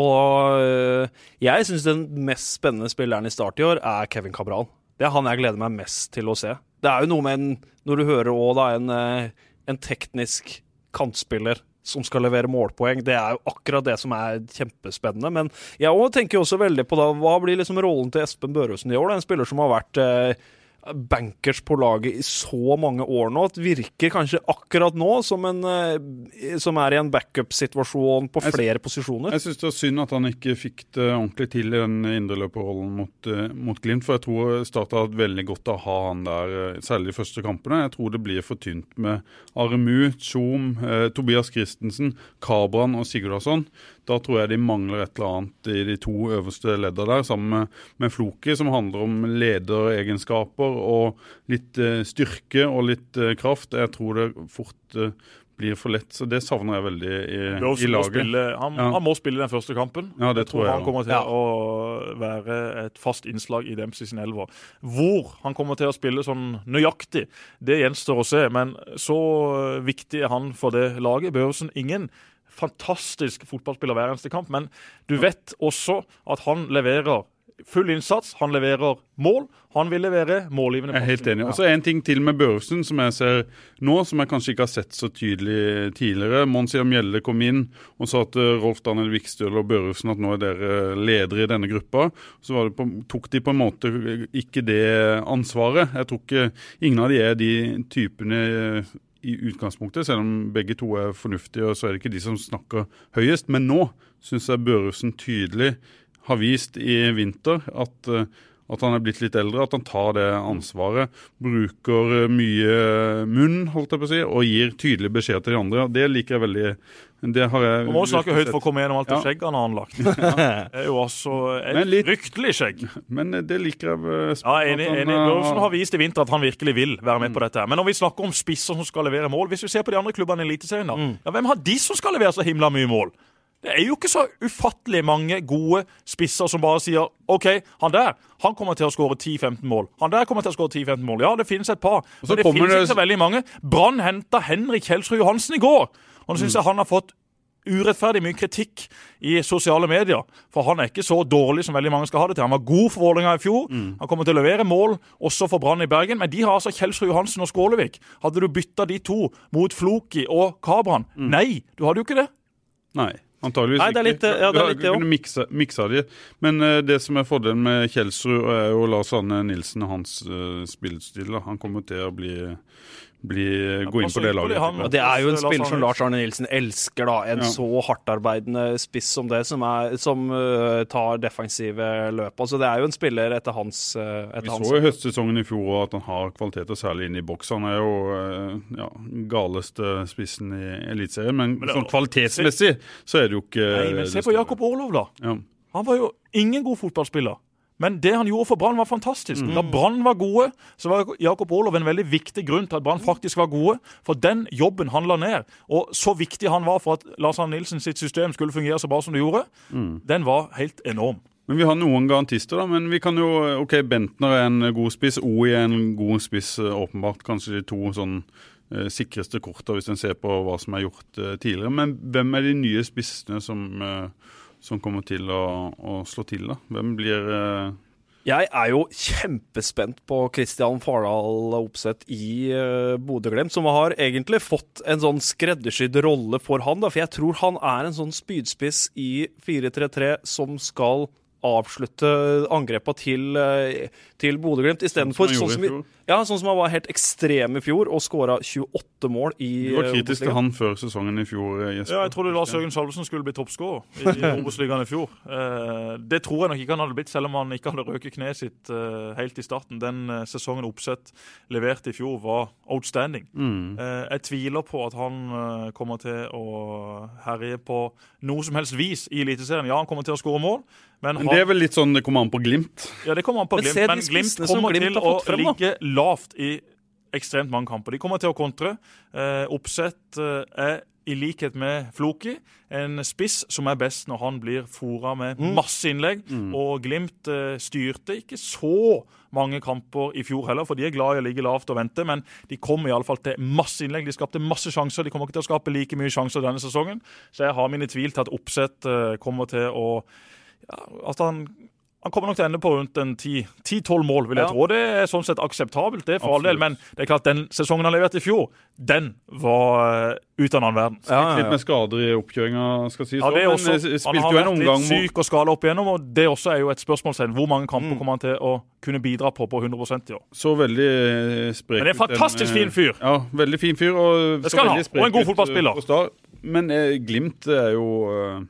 Og øh, jeg syns den mest spennende spilleren i start i år er Kevin Cabral. Det er han jeg gleder meg mest til å se. Det er jo noe med en, når du hører òg da, en, eh, en teknisk kantspiller som skal levere målpoeng. Det er jo akkurat det som er kjempespennende. Men jeg tenker også veldig på da, hva blir liksom rollen til Espen Børhusen i år? Det en spiller som har vært eh, bankers på laget i så mange år nå. Det virker kanskje akkurat nå som, en, eh, som er i en backup-situasjon på flere jeg, posisjoner. Jeg syns det var synd at han ikke fikk det ordentlig til i den indreløperrollen mot, uh, mot Glimt. For jeg tror Start har hatt veldig godt av å ha han der, uh, særlig de første kampene. Jeg tror det blir for tynt med Aremu, Tjom, eh, Tobias Christensen, Kabran og Sigurdarsson. Da tror jeg de mangler et eller annet i de to øverste leddene der, sammen med, med Floki, som handler om lederegenskaper og litt eh, styrke og litt eh, kraft. Jeg tror det fort eh, blir for lett. Så det savner jeg veldig i, i laget. spille, han, Ja. han må spille den første kampen. Ja, det Jeg tror jeg han kommer til Ja. å være et fast innslag i Dempsey sin elver. Hvor han kommer til å spille sånn nøyaktig, det gjenstår å se. Men så viktig er han for det laget. Børsen ingen fantastisk fotballspiller hver eneste kamp, men du vet også at han leverer full innsats. Han leverer mål. Han vil levere målgivende Jeg er helt enig. Og så en ting til med Børresen som jeg ser nå, som jeg kanskje ikke har sett så tydelig tidligere. Monsia Mjelde kom inn og sa til Rolf Daniel Vikstøl og Børresen at nå er dere ledere i denne gruppa. Så var det på, tok de på en måte ikke det ansvaret. Jeg tror ikke ingen av de er de typene i utgangspunktet, selv om begge to er fornuftige, og så er det ikke de som snakker høyest. Men nå syns jeg Børresen tydelig har vist i vinter at, eh, at han er blitt litt eldre, at han tar det ansvaret. Bruker eh, mye munn, holdt jeg på å si, og gir tydelig beskjed til de andre. Det liker jeg veldig. Det har jeg Man må snakke høyt for å komme gjennom alt det Ja. skjegget han har anlagt. Det er jo altså et Men litt- fryktelig skjegg. Men eh, det liker jeg. eh, Ja, enig. enig. eh, Børresen har vist i vinter at han virkelig vil være med på Mm. dette. her. Men når vi snakker om spisser som skal levere mål Hvis vi ser på de andre klubbene i Eliteserien, da. Mm. Ja, hvem har de som skal levere så himla mye mål? Det er jo ikke så ufattelig mange gode spisser som bare sier OK, han der han kommer til å skåre 10-15 mål. Han der kommer til å skåre 10-15 mål. Ja, det finnes et par. så Men det finnes det- ikke så veldig mange. Brann henta Henrik Kjelsrud Johansen i går. Og nå Mm. syns jeg han har fått urettferdig mye kritikk i sosiale medier. For han er ikke så dårlig som veldig mange skal ha det til. Han var god for Vålerenga i fjor. Mm. Han kommer til å levere mål også for Brann i Bergen. Men de har altså Kjelsrud Johansen og Skålevik. Hadde du bytta de to mot Floki og Kabran? Mm. Nei, du hadde jo ikke det. Nei, antageligvis Nei, det er litt- ikke. ja, det er litt ja. Kunne miksa, miksa de. Men uh, det som er fordelen med Kjelsrud, er jo Lars Anne Nilsen og hans uh, spillestil. da. Han kommer til å bli, bli gå inn på det laget. han- etterpå. Det er jo en spiller som Lars Arne Nilsen elsker, da. En Ja. så hardtarbeidende spiss som det, som, er, som uh, tar defensive løp. Altså, det er jo en spiller etter hans, øh, Vi hans. så i høstsesongen i fjor at han har kvaliteter, særlig inne i boks. Han er jo uh, ja, galeste spissen i Eliteserien, men, Men det- sånn kvalitetsmessig så er det jo ikke Nei, men Se på. Jakob Orlov, da. Ja. Han var jo ingen god fotballspiller. Men det han gjorde for Brann, var fantastisk. Mm. Da Brann var gode, så var Jakob Olof en veldig viktig grunn til at Brann faktisk var gode. For den jobben han la ned, og så viktig han var for at Lars Arne Nilsen sitt system skulle fungere så bra som det gjorde, Mm. den var helt enorm. Men vi har noen garantister, da. Men vi kan jo OK, Bentner er en god spiss. OI er en god spiss, eh, åpenbart. Kanskje de to sånn eh, sikreste korta, hvis en ser på hva som er gjort eh, tidligere. Men hvem er de nye spissene som, eh, som kommer til å, å slå til, da? Hvem blir eh, Jeg er jo kjempespent på Kristian Fardal Opseth i uh, Bodø-Glimt, som har egentlig fått en sånn skreddersydd rolle for han. da, For jeg tror han er en sånn spydspiss i 4-3-3 som skal avslutte angrepa til, uh, til Bodø-Glimt, istedenfor sånn, som fjor. ja, sånn som han var helt ekstrem i fjor og skåra 28 mål i Du var eh, kritisk til han før sesongen i fjor, eh, Jesper. Ja, jeg trodde Lars Jørgen Salvesen skulle bli toppskårer i, i Obos-ligaen i fjor. Eh, det tror jeg nok ikke han hadde blitt, selv om han ikke hadde røket kneet sitt eh, helt i starten. Den eh, sesongen Oppsett leverte i fjor, var outstanding. Mm. Eh, jeg tviler på at han eh, kommer til å herje på noe som helst vis i Eliteserien. Ja, han kommer til å skåre mål, men, Men det er vel litt sånn det kommer an på Glimt. ja, det kommer an på Glimt. Men, Men Glimt kommer Glimt til å frem, ligge lavt i ekstremt mange kamper. De kommer til å kontre. Eh, Oppsett eh, er i likhet med Floki en spiss som er best når han blir fora med Mm. masse innlegg. Og Glimt eh, styrte ikke så mange kamper i fjor heller, for de er glad i å ligge lavt og vente. Men de kom iallfall til masse innlegg. De skapte masse sjanser. De kommer ikke til å skape like mye sjanser denne sesongen. Så jeg har mine tvil til at Oppsett eh, kommer til å ja, At han han kommer nok til å ende på rundt en 10-12 mål, vil jeg Ja. tro. Det er sånn sett akseptabelt, det for all del. Men det er klart, den sesongen han leverte i fjor, den var uh, ut av en annen verden. Ja, ja, Litt med skader i oppkjøringa, skal sies. Ja, det er men også, eh, han har vært litt syk og skala opp igjennom, og det også er jo et spørsmålstegn. Hvor mange kamper Mm. kommer han til å kunne bidra på på 100 i år? Så veldig eh, sprek Men det er en fantastisk den, eh, fin fyr. Ja, veldig fin fyr. Og, Det så skal han ha, og en god fotballspiller. eh. Men eh, Glimt er jo eh,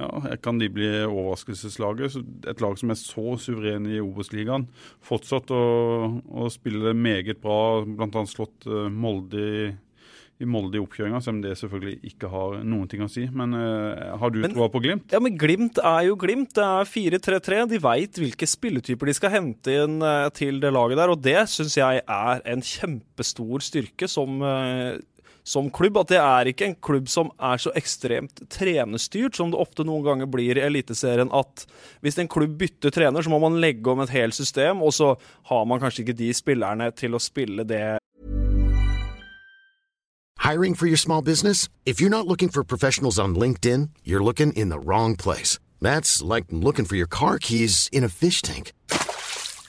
Ja, kan de bli overraskelseslaget. Et lag som er så suveren i Obos-ligaen. Fortsatt å, å spille meget bra, bl.a. slått eh, Molde i i Molde i oppkjøringa, selv om det selvfølgelig ikke har noen ting å si. Men uh, har du Men- troa på Glimt? Ja, men Glimt er jo Glimt. Det er 4-3-3. De veit hvilke spilletyper de skal hente inn eh, til det laget der, og det syns jeg er en kjempestor styrke som, eh, som klubb. At det er ikke en klubb som er så ekstremt trenerstyrt som det ofte noen ganger blir i Eliteserien. At hvis en klubb bytter trener, så må man legge om et helt system, og så har man kanskje ikke de spillerne til å spille det Hiring for your small business? If you're not looking for professionals on LinkedIn, you're looking in the wrong place. That's like looking for your car keys in a fish tank.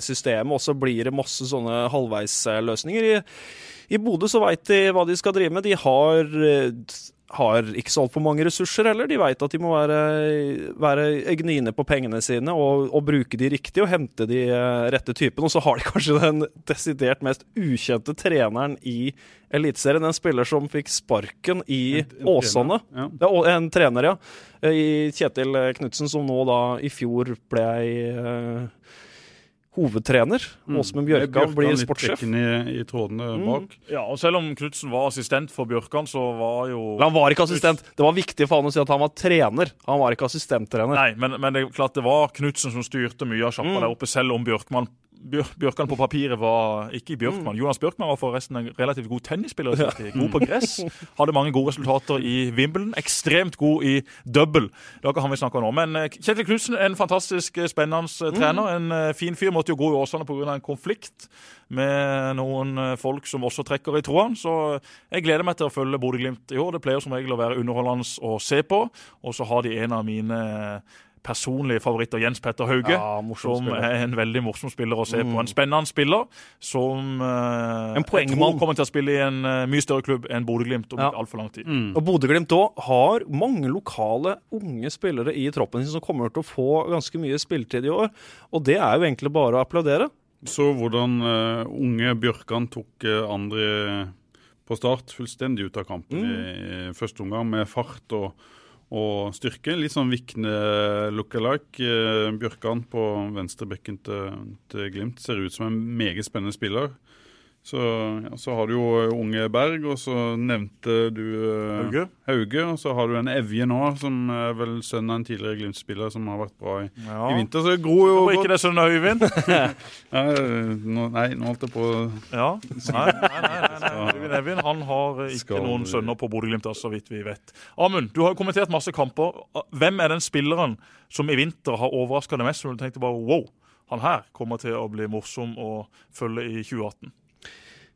Systemet, og så blir det masse sånne halvveisløsninger. I, i Bodø så veit de hva de skal drive med. De har, eh, har ikke så altfor mange ressurser heller. De veit at de må være, være gniene på pengene sine og, og, bruke de riktig og hente de eh, rette typene. Og så har de kanskje den desidert mest ukjente treneren i Eliteserien. En spiller som fikk sparken i en, en Åsane. Ja. Ja, en trener, ja. I Kjetil Knutsen, som nå da i fjor ble ei hovedtrener. Mm. Åsmund Bjørkan blir sportssjef. I, i trådene mm. Ja, og Selv om Knutsen var assistent for Bjørkan, så var jo Han var ikke assistent. Det var viktig for han å si at han var trener. Han var ikke assistenttrener. Nei, men, men det er klart det var Knutsen som styrte mye av sjappa mm. der oppe, selv om Bjørkman Bjørkan på papiret var ikke Bjørkman. Mm. Jonas Bjørkman var forresten en relativt god tennisspiller. God på gress. Hadde mange gode resultater i Wimbledon. Ekstremt god i double. Det er ikke han vi snakker om nå. Men eh, Kjetil Knutsen, en fantastisk eh, spennende eh, mm. trener. En fin fyr. Måtte jo gå i Åsane pga. en konflikt med noen folk som også trekker i trådene. Så jeg gleder meg til å følge Bodø-Glimt i år. Det pleier som regel å være underholdende å se på. Og så har de en av mine personlige favoritter, Jens Petter Hauge. Ja, som spiller. er en veldig morsom spiller å se mm. på. En spennende spiller som eh, en jeg tror kommer til å spille i en uh, mye større klubb enn Bodø-Glimt om ja. altfor lang tid. Mm. Og Bodø-Glimt òg har mange lokale unge spillere i troppen sin som kommer til å få ganske mye spilletid i år. Og det er jo egentlig bare å applaudere. Så hvordan uh, unge Bjørkan tok andre på start fullstendig ut av kampen mm. i, i første omgang, med fart og og styrke. Litt sånn Vikne lookalike. Eh, Bjørkan på venstrebekken til, til Glimt ser ut som en meget spennende spiller. Så, ja, så, har du jo unge Berg, og så nevnte du uh, Hauge. Hauge. Og så har du en Evje nå, som er vel sønnen av en tidligere Glimt-spiller som har vært bra i, ja. i vinter. Så det gror jo Hvorfor ikke det sønnen av Øyvind? nei, nå holdt jeg på Ja, nei, nei, nei, nei, Øyvind Evjen han har ikke skal... noen sønner på Bodø-Glimt, så vidt vi vet. Amund, du har jo kommentert masse kamper. Hvem er den spilleren som i vinter har overraska deg mest, som du tenkte bare wow, han her kommer til å bli morsom å følge i 2018?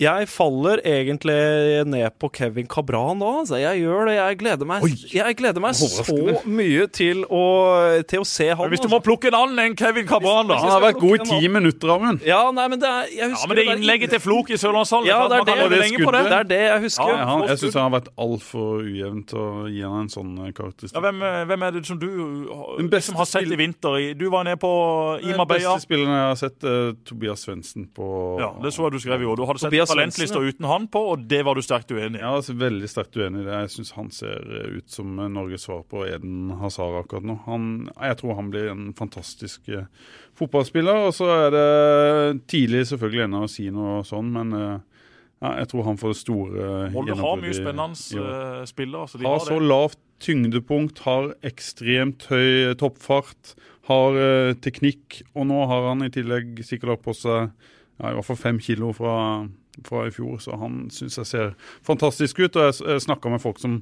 Jeg faller egentlig ned på Kevin Cabran da. Altså. Jeg gjør det. Jeg gleder meg, jeg gleder meg så mye til å, til å se han. Men hvis du må plukke en annen enn Kevin Cabran, da. Han har vært god i ti minutter, Amund. Ja, nei, men det er, jeg ja, men det innlegget til Flok i Sørlandshallen ja, det, er det, det, det, det, er det jeg husker. Ja, han, jeg syns han har vært altfor ujevnt å gi han en sånn eh, karakteristikk. Ja, hvem, eh, hvem, er det som du som har sett i vinter? Du var nede på Ima Beia. Den beste spilleren jeg har sett, uh, Tobias Svendsen på Ja, det så jeg du skrev i år. Du hadde sett talentlista uten han på, og det var du sterkt uenig i? Ja, altså, veldig sterkt uenig i det. Jeg syns han ser ut som Norges svar på Eden Hazar akkurat nå. Han, jeg tror han blir en fantastisk uh, fotballspiller. Og så er det tidlig selvfølgelig ennå å si noe sånn, men ja, jeg tror han får det store Molde har mye spennende spillere. Så har så lavt tyngdepunkt, har ekstremt høy toppfart, har uh, teknikk, og nå har han i tillegg sikkert lagt på seg ja, i hvert fall fem kilo fra fra i fjor, så han syns jeg ser fantastisk ut. Og jeg, jeg snakka med folk som,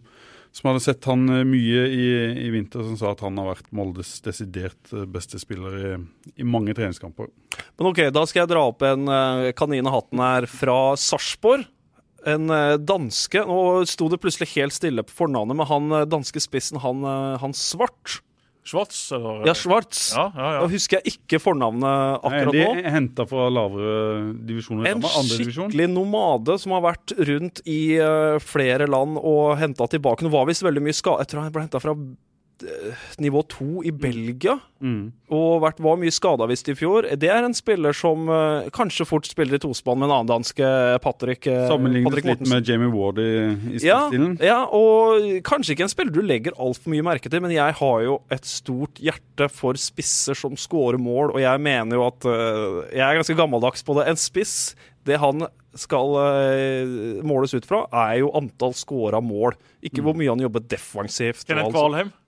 som, hadde sett han eh, mye i, i, vinter, som sa at han har vært Moldes desidert eh, beste spiller i, i mange treningskamper. Men ok, da skal jeg dra opp en kanin i hatten her fra Sarpsborg. En danske Nå sto det plutselig helt stille på fornavnet, men han danske spissen, han, han Svart Schwartz? Eller? Ja, Schwartz. Ja, ja, ja. Da husker jeg ikke fornavnet akkurat nå. De henta fra lavere divisjoner. En skikkelig nomade som har vært rundt i uh, flere land og henta tilbake. Nå var visst veldig mye skade Jeg tror han ble henta fra eh, nivå to i Belgia. Mm. Og vært, var mye skada visst i fjor. Det er en spiller som uh, kanskje fort spiller i tospann med en annen danske, Patrick, eh, Sammenlignet Patrick litt med Jamie Ward i, i Ja, stilen. ja, og kanskje ikke en spiller du legger altfor mye merke til, men jeg har jo et stort hjerte for spisser som scorer mål, og jeg mener jo at uh, Jeg er ganske gammeldags på det. En spiss, det han skal eh, måles ut fra, er jo antall scora mål, ikke hvor mye han jobber defensivt. Kenneth Valheim sånt.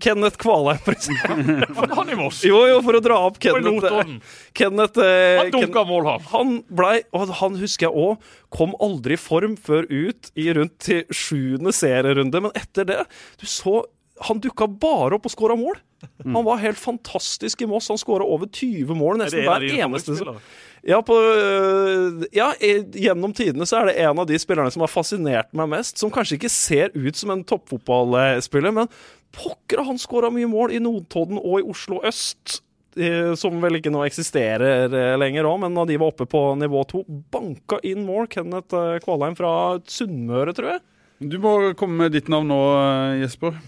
Kenneth Kvalheim, for eksempel. Han i Moss. Jo, jo, for å dra opp Kenneth. Kenneth eh, Han dunka mål, han. han blei, og han husker jeg òg, kom aldri i form før ut i rundt til sjuende serierunde. Men etter det, du så Han dukka bare opp og skåra mål. Han var helt fantastisk i Moss. Han skåra over 20 mål nesten hver eneste ja, på, øh, ja, gjennom tidene så er det en av de spillerne som har fascinert meg mest. Som kanskje ikke ser ut som en toppfotballspiller, men pokker han skåra mye mål i Notodden og i Oslo øst. eh, Som vel ikke nå eksisterer eh, lenger òg, men da de var oppe på nivå to, banka inn mål. Kenneth eh, Kvalheim fra Sunnmøre, tror jeg. Du må komme med ditt navn nå, Jesper.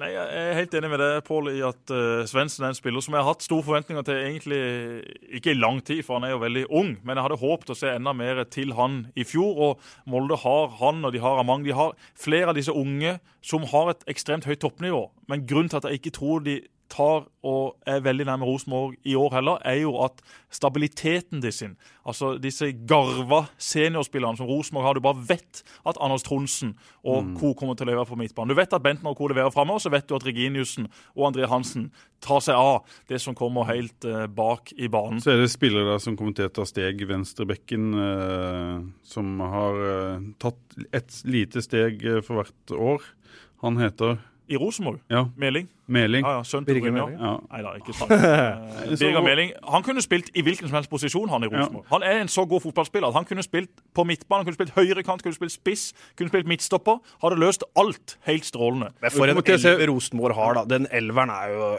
Nei, Jeg er helt enig med deg, Pål, i at uh, Svendsen er en spiller som jeg har hatt store forventninger til egentlig ikke i lang tid, for han er jo veldig ung. Men jeg hadde håpet å se enda mer til han i fjor. Og Molde har han, og de har Amang. De har flere av disse unge som har et ekstremt høyt toppnivå. Men grunnen til at jeg ikke tror de tar og er veldig nærme Rosenborg i år heller, er jo at stabiliteten de sin, altså disse garva seniorspillerne som Rosenborg har, du bare vet at Anders Tronsen og co. kommer til å levere på midtbanen. Du vet at Benten og co. leverer framover, så vet du at Reginiussen og André Hansen tar seg av det som kommer helt uh, bak i banen. Så er det spillere som å ta steg venstrebekken, uh, som har uh, tatt et lite steg for hvert år. Han heter I Rosenborg. ja, Meling. Meling. Ja, ja, sønnen til Birger Meling. Ja. Nei da, ikke sant. Eh, Birger Meling han kunne spilt i hvilken som helst posisjon. Han i Rosenborg. Han er en så god fotballspiller at han kunne spilt på midtbanen, han kunne spilt høyrekant, kunne spilt spiss, kunne spilt midtstopper. Hadde løst alt helt strålende. Men for en elver Rosenborg har, da. Den elveren er jo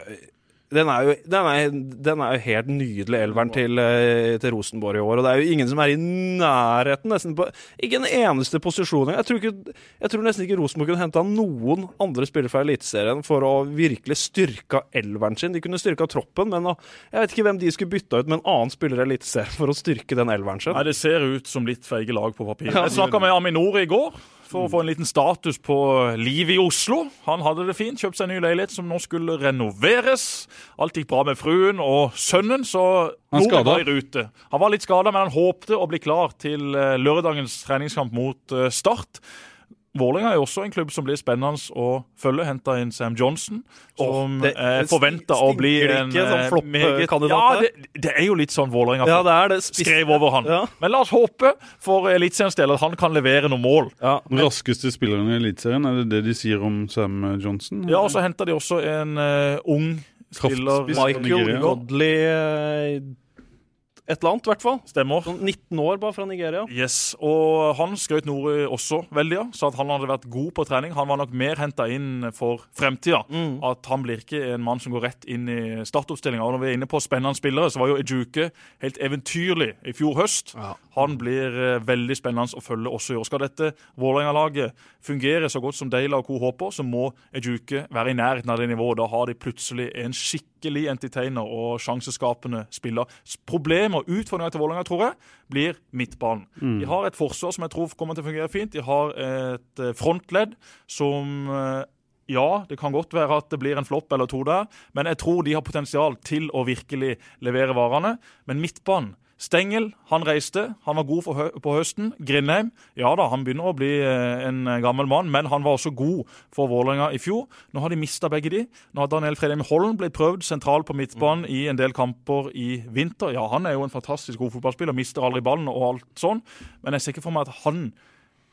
den er, jo, den, er, den er jo helt nydelig, elveren til, eh, til Rosenborg i år. Og det er jo ingen som er i nærheten nesten på Ikke en eneste posisjon. Jeg tror, ikke, jeg tror nesten ikke Rosenborg kunne henta noen andre spillere fra Eliteserien for å virkelig styrka elveren sin. De kunne styrka troppen, men å- jeg vet ikke hvem de skulle bytta ut med en annen spiller i Eliteserien for å styrke den elveren sin. Nei, Det ser ut som litt feige lag på papir. Jeg snakka med Aminor i går for å få en liten status på livet i Oslo. Han hadde det fint, kjøpt seg en ny leilighet som nå skulle renoveres. Alt gikk bra med fruen og sønnen, så Han var i rute. Han var litt skada, men han håpte å bli klar til eh, lørdagens treningskamp mot eh, Start. Vålerenga er jo også en klubb som blir spennende å følge. Henta inn Sam Johnson, som det- er forventa å bli en som eh, flopp-kandidat Ja, det, det er jo litt sånn Vålerenga Ja, det er det. Skrev over han. Ja. Men la oss håpe for Eliteseriens del at han kan levere noen mål. Ja. Den raskeste spilleren i Eliteserien, er det det de sier om Sam Johnson? Ja, og så henta de også en uh, ung spiller. Michael. Godley eh, Et eller annet, i hvert fall. Stemmer. Sånn 19 år, bare fra Nigeria. Yes, og Han skrøt Nore også veldig av, sa at han hadde vært god på trening. Han var nok mer henta inn for fremtida. Mm. At han blir ikke en mann som går rett inn i startoppstillinga. Og når vi er inne på spennende spillere, så var jo Ejuke helt eventyrlig i fjor høst. Han blir eh, veldig spennende å følge også i år. Skal dette Vålerenga-laget fungere så godt som Deila og co. håper, så må Ejuke være i nærheten av det nivået. Da har de plutselig en skikkelig entertainer og sjanseskapende spiller. Problemer og utfordringa til Vålerenga, tror jeg, blir midtbanen. De har et forsvar som jeg tror kommer til å fungere fint. De har et eh, frontledd som eh, ja, det kan godt være at det blir en flopp eller to der, men jeg tror de har potensial til å virkelig levere varene. Men midtbanen Stengel han reiste, han var god hø på høsten. Grindheim ja da, han begynner å bli eh, en gammel mann, men han var også god for Vålerenga i fjor. Nå har de mista begge de. Nå har Daniel Fredheim Holm blitt prøvd sentral på midtbanen i en del kamper i vinter. Ja, han er jo en fantastisk god fotballspiller, mister aldri ballen og alt sånn, men jeg ser ikke for meg at han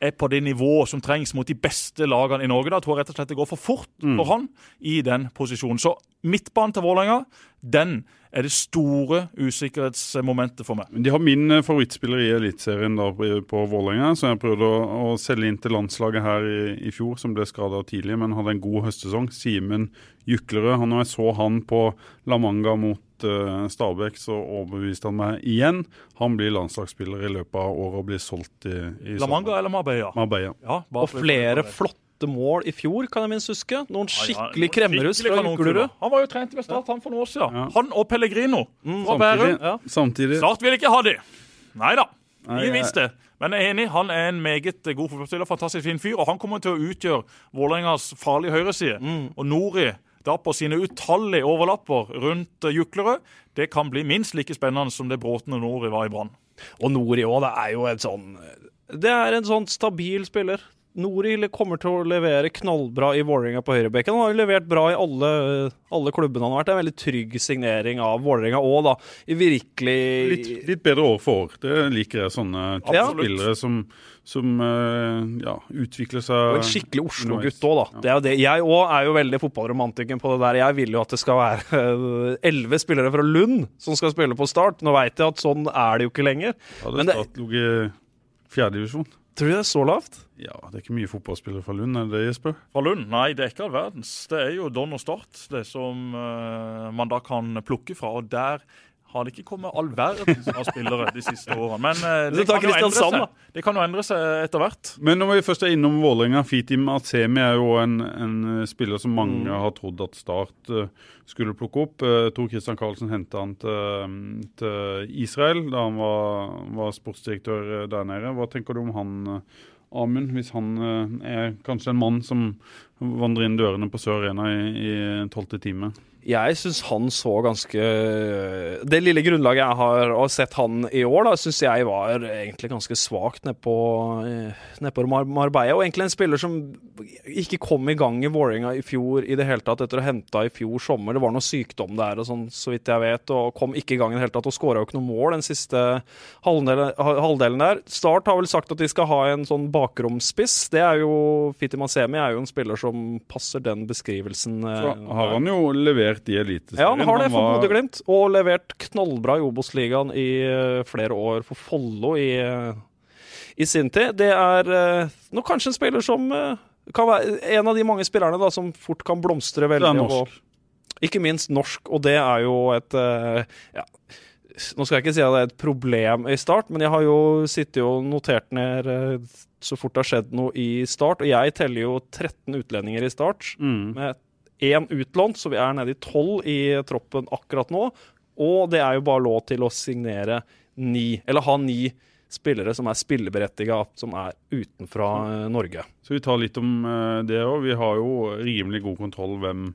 er på det nivået som trengs mot de beste lagene i Norge. Da tror jeg rett og slett det går for fort for han i den posisjonen. Så midtbanen til Vålerenga, den er det store usikkerhetsmomentet for meg. De har min eh, favorittspiller i Eliteserien på, på Vålerenga, som jeg prøvde å, å selge inn til landslaget her i, i fjor, som ble skada tidlig, men hadde en god høstsesong. Simen Juklerød. Han, når jeg så han på La Manga mot eh, Stabæk, så overbeviste han meg igjen. Han blir landslagsspiller i løpet av året og blir solgt i, i La Manga eller Marbella? Marbella. Ja, Og flere flotte mål i fjor, kan jeg minst huske. Noen Ja, ja, skikkelig kremmerhus fra kanonkuler. Han var jo trent ved Start han for noen år siden. Ja. Han og Pellegrino fra Samtidig, Bærum. Ja. samtidig Start vil ikke ha de. Nei da. vi Ingen visste. Men jeg er enig, han er en meget god fotballspiller, fantastisk fin fyr, og han kommer til å utgjøre Vålerengas farlige høyreside. Og Nori da på sine utallige overlapper rundt eh, Juklerød, det kan bli minst like spennende som det Bråten og Nori var i Brann. Og Nori òg, det er jo en sånn Det er en sånn stabil spiller. Nori kommer til å levere knallbra i Vålerenga på høyrebekken. Han har jo levert bra i alle, alle klubbene han har vært. Det er en veldig trygg signering av Vålerenga òg, da. I virkelig litt, litt bedre år for år. Det liker jeg. Sånne Ja. spillere som, som eh, ja, utvikler seg Og en skikkelig Oslo-gutt òg, da. Det er jo det. Jeg òg er jo veldig fotballromantikken på det der. Jeg vil jo at det skal være elleve spillere fra Lund som skal spille på Start. Nå veit jeg at sånn er det jo ikke lenger. Men det- Start ligget i fjerdedivisjon? Tror du det er så lavt? Ja, det er ikke mye fotballspillere fra Lund, er det det, Jesper? Fra Lund? Nei, det er ikke all verdens. Det er jo Don og Start det som uh, man da kan plukke fra. Og der har det ikke kommet all verdens av spillere de siste årene. Men eh, det, kan jo endre seg. det kan jo endre seg etter hvert. Men når vi først er innom Vålerenga, Fitim Atsemi er jo en, en spiller som mange Mm. har trodd at Start eh, skulle plukke opp. Uh, Tor Christian Karlsen henta han til, til Israel da han var, var sportsdirektør eh, der nede. Hva tenker du om han, eh, Amund, hvis han eh, er kanskje en mann som vandrer inn dørene på Sør Arena i tolvte time? Jeg syns han så ganske Det lille grunnlaget jeg har og sett han i år, da, syns jeg var egentlig ganske svakt nedpå ned på Mar Marbella. Og egentlig en spiller som ikke kom i gang i Vålerenga i fjor i det hele tatt, etter å ha henta i fjor sommer. Det var noe sykdom der, og sånn, så vidt jeg vet, og kom ikke i gang i det hele tatt. Og skåra jo ikke noe mål den siste halvdelen, halvdelen der. Start har vel sagt at de skal ha en sånn bakromspiss. Det er jo Fiti Masemi er jo en spiller som passer den beskrivelsen. eh, Så har han jo levert i Eliteserien. ja, han har det for var- Bodø-Glimt, og levert knallbra i Obos-ligaen i eh, flere år for Follo i, eh, i sin tid. Det er uh, nå kanskje en spiller som eh, kan være en av de mange spillerne da, som fort kan blomstre veldig. Det er norsk. Og, ikke minst norsk, og det er jo et eh, ja, Nå skal jeg ikke si at det er et problem i Start, men jeg har jo sittet og notert ned eh, så fort det har skjedd noe i Start, og jeg teller jo 13 utlendinger i Start Mm. med én utlånt, så vi er nede i tolv i troppen akkurat nå. Og det er jo bare lov til å signere ni, eller ha ni spillere som er spilleberettiga, som er utenfra eh, Norge. Så vi tar litt om eh, det òg. Vi har jo rimelig god kontroll hvem,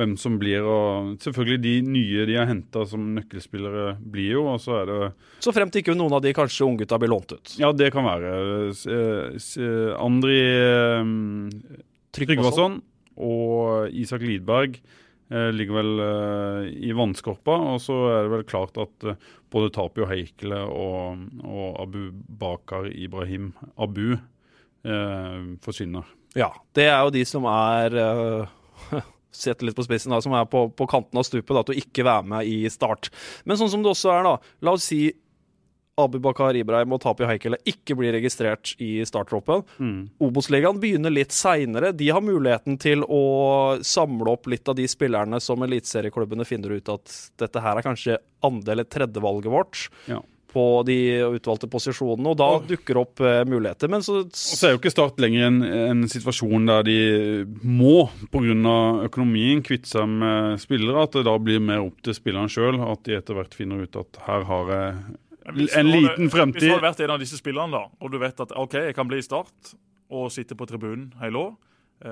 hvem som blir. Og selvfølgelig de nye de har henta som nøkkelspillere blir jo, og så er det Så fremt ikke noen av de kanskje unggutta blir lånt ut. Ja, det kan være. Eh, Andri Tryggvason og Isak Lidberg eh, ligger vel eh, i vannskorpa. Og så er det vel klart at eh, både Tapio Heikele og, og Abu Bakar Ibrahim Abu eh, forsvinner. Ja, det er jo de som er uh, Sett litt på spissen, da, som er på, på kanten av stupet da, til å ikke være med i start. Men sånn som det også er, da. La oss si Abu Bakar Ibrahim og Tapi Heikele ikke blir registrert i starttroppen. Obos-ligaen begynner litt seinere. De har muligheten til å samle opp litt av de spillerne som eliteserieklubbene finner ut at dette her er kanskje andre- eller tredjevalget vårt Ja. på de utvalgte posisjonene, og da dukker opp uh, muligheter. Men så så er jo ikke Start lenger en, en situasjon der de må, pga. økonomien, kvitte seg med spillere. At det da blir mer opp til spillerne sjøl. At de etter hvert finner ut at her har jeg en du fremtid. Hvis du har vært en av disse spillerne, da, og du vet at OK, jeg kan bli i Start og sitte på tribunen hele år,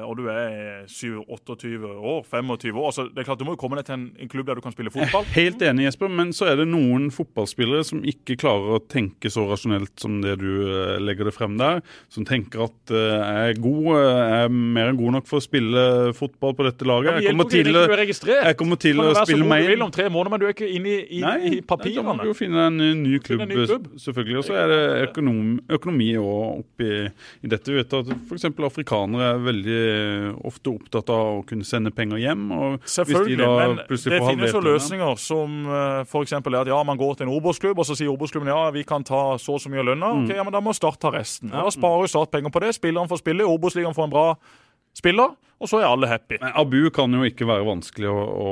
og du er 27-28 år, 25 år altså, Det er klart Du må jo komme deg til en, en klubb der du kan spille fotball. Helt enig, Jesper, men så er det noen fotballspillere som ikke klarer å tenke så rasjonelt som det du eh, legger det frem der. Som tenker at uh, jeg er god, eh, jeg er mer enn god nok for å spille fotball på dette laget. Jeg kommer til, jeg kommer til å spille meg meg du vil om tre måneder, men du er ikke inne i, i, Nei, i Da må du jo finne en eh, ny klubb, en ny klubb. selvfølgelig. Og så er det økonom, økonomi òg oppi i dette. Vi vet at f.eks. afrikanere er veldig ofte opptatt av å kunne sende penger hjem. og de Selvfølgelig, da men det finnes jo løsninger som uh, f.eks. er at ja, man går til en Obos-klubb, og så sier Obos-klubben ja, vi kan ta så og så mye av lønna. Ok, ja, men Da må Start ta resten. Og Da sparer Start penger på det. Spilleren får spille, Obos-ligaen får en bra spiller, og så er alle happy. Men Abu kan jo ikke være vanskelig å, å,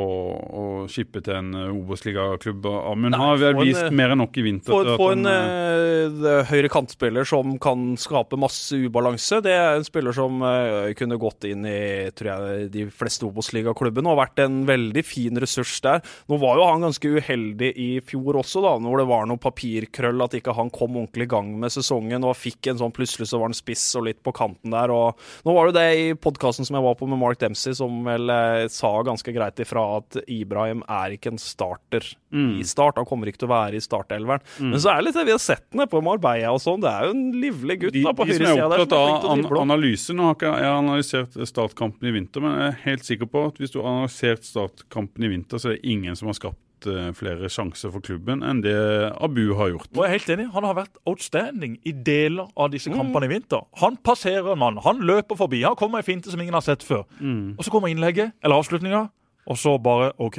å skippe til en eh, Obos-ligaklubb. Amund har vi vist en, eh, mer enn nok i vinter. Få få en eh, høyre kantspiller som kan skape masse ubalanse. Det er en spiller som uh, kunne gått inn i tror jeg, de fleste Obos-ligaklubbene og vært en veldig fin ressurs der. Nå var jo han ganske uheldig i fjor også, da, når det var noe papirkrøll, at ikke han kom ordentlig i gang med sesongen og fikk en sånn plutselig så var han spiss og litt på kanten der. og Nå var det det i podkasten som jeg var på med Mark Dempsey, som vel eh, sa ganske greit ifra at Ibrahim er ikke en starter Mm. i start. Han kommer ikke til å være i startelveren. Men så er det litt det vi har sett ned på Marbella og sånn. Det er jo en livlig gutt de, da på de høyresida der. opptatt som er av an analyse Nå har ikke jeg analysert startkampen i vinter, men jeg er helt sikker på at hvis du har analysert startkampen i vinter, så er det ingen som har skapt eh, flere sjanser for klubben enn det Abu har gjort. Og jeg er helt enig, Han har vært outstanding i deler av disse Mm. kampene i vinter. Han passerer en mann, han løper forbi, han kommer i finte som ingen har sett før. Mm. Og så kommer innlegget, eller avslutninga, og så bare OK.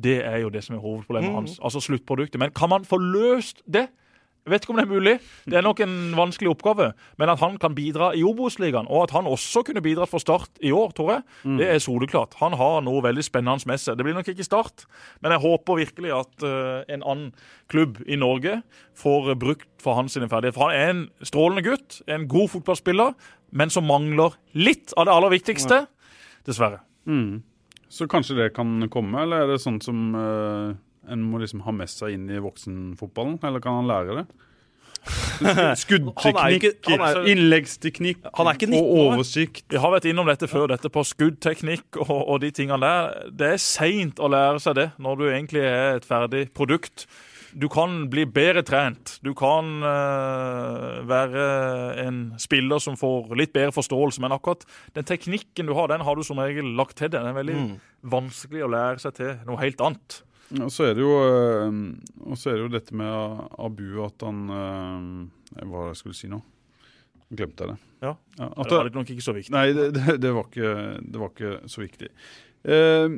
Det er jo det som er hovedproblemet Mm. hans. Altså sluttproduktet. Men kan man få løst det? Jeg vet ikke om det er mulig. Det er nok en vanskelig oppgave. Men at han kan bidra i Obos-ligaen, og at han også kunne bidratt for Start i år, tror jeg, Mm. det er soleklart. Han har noe veldig spennende med seg. Det blir nok ikke Start, men jeg håper virkelig at uh, en annen klubb i Norge får brukt for hans ferdigheter. For han er en strålende gutt, en god fotballspiller, men som mangler litt av det aller viktigste. Dessverre. Mm. Så kanskje det kan komme, eller er det sånn som eh, en må liksom ha med seg inn i voksenfotballen? Eller kan han lære det? Skuddteknikk, er- innleggsteknikk Han er ikke og 19 år. oversikt. Vi har vært innom dette før, dette på skuddteknikk og, og de tingene der. Det er seint å lære seg det når du egentlig er et ferdig produkt. Du kan bli bedre trent. Du kan uh, være en spiller som får litt bedre forståelse, men akkurat den teknikken du har, den har du som regel lagt til deg. Den er veldig vanskelig å lære seg til noe helt annet. Og så er det jo eh, er det jo dette med Abu at han eh, Hva jeg skulle si nå? Glemte jeg det. Ja. at Det var nok ikke så viktig. Nei, det, det, det, var ikke, det var ikke så viktig. Eh,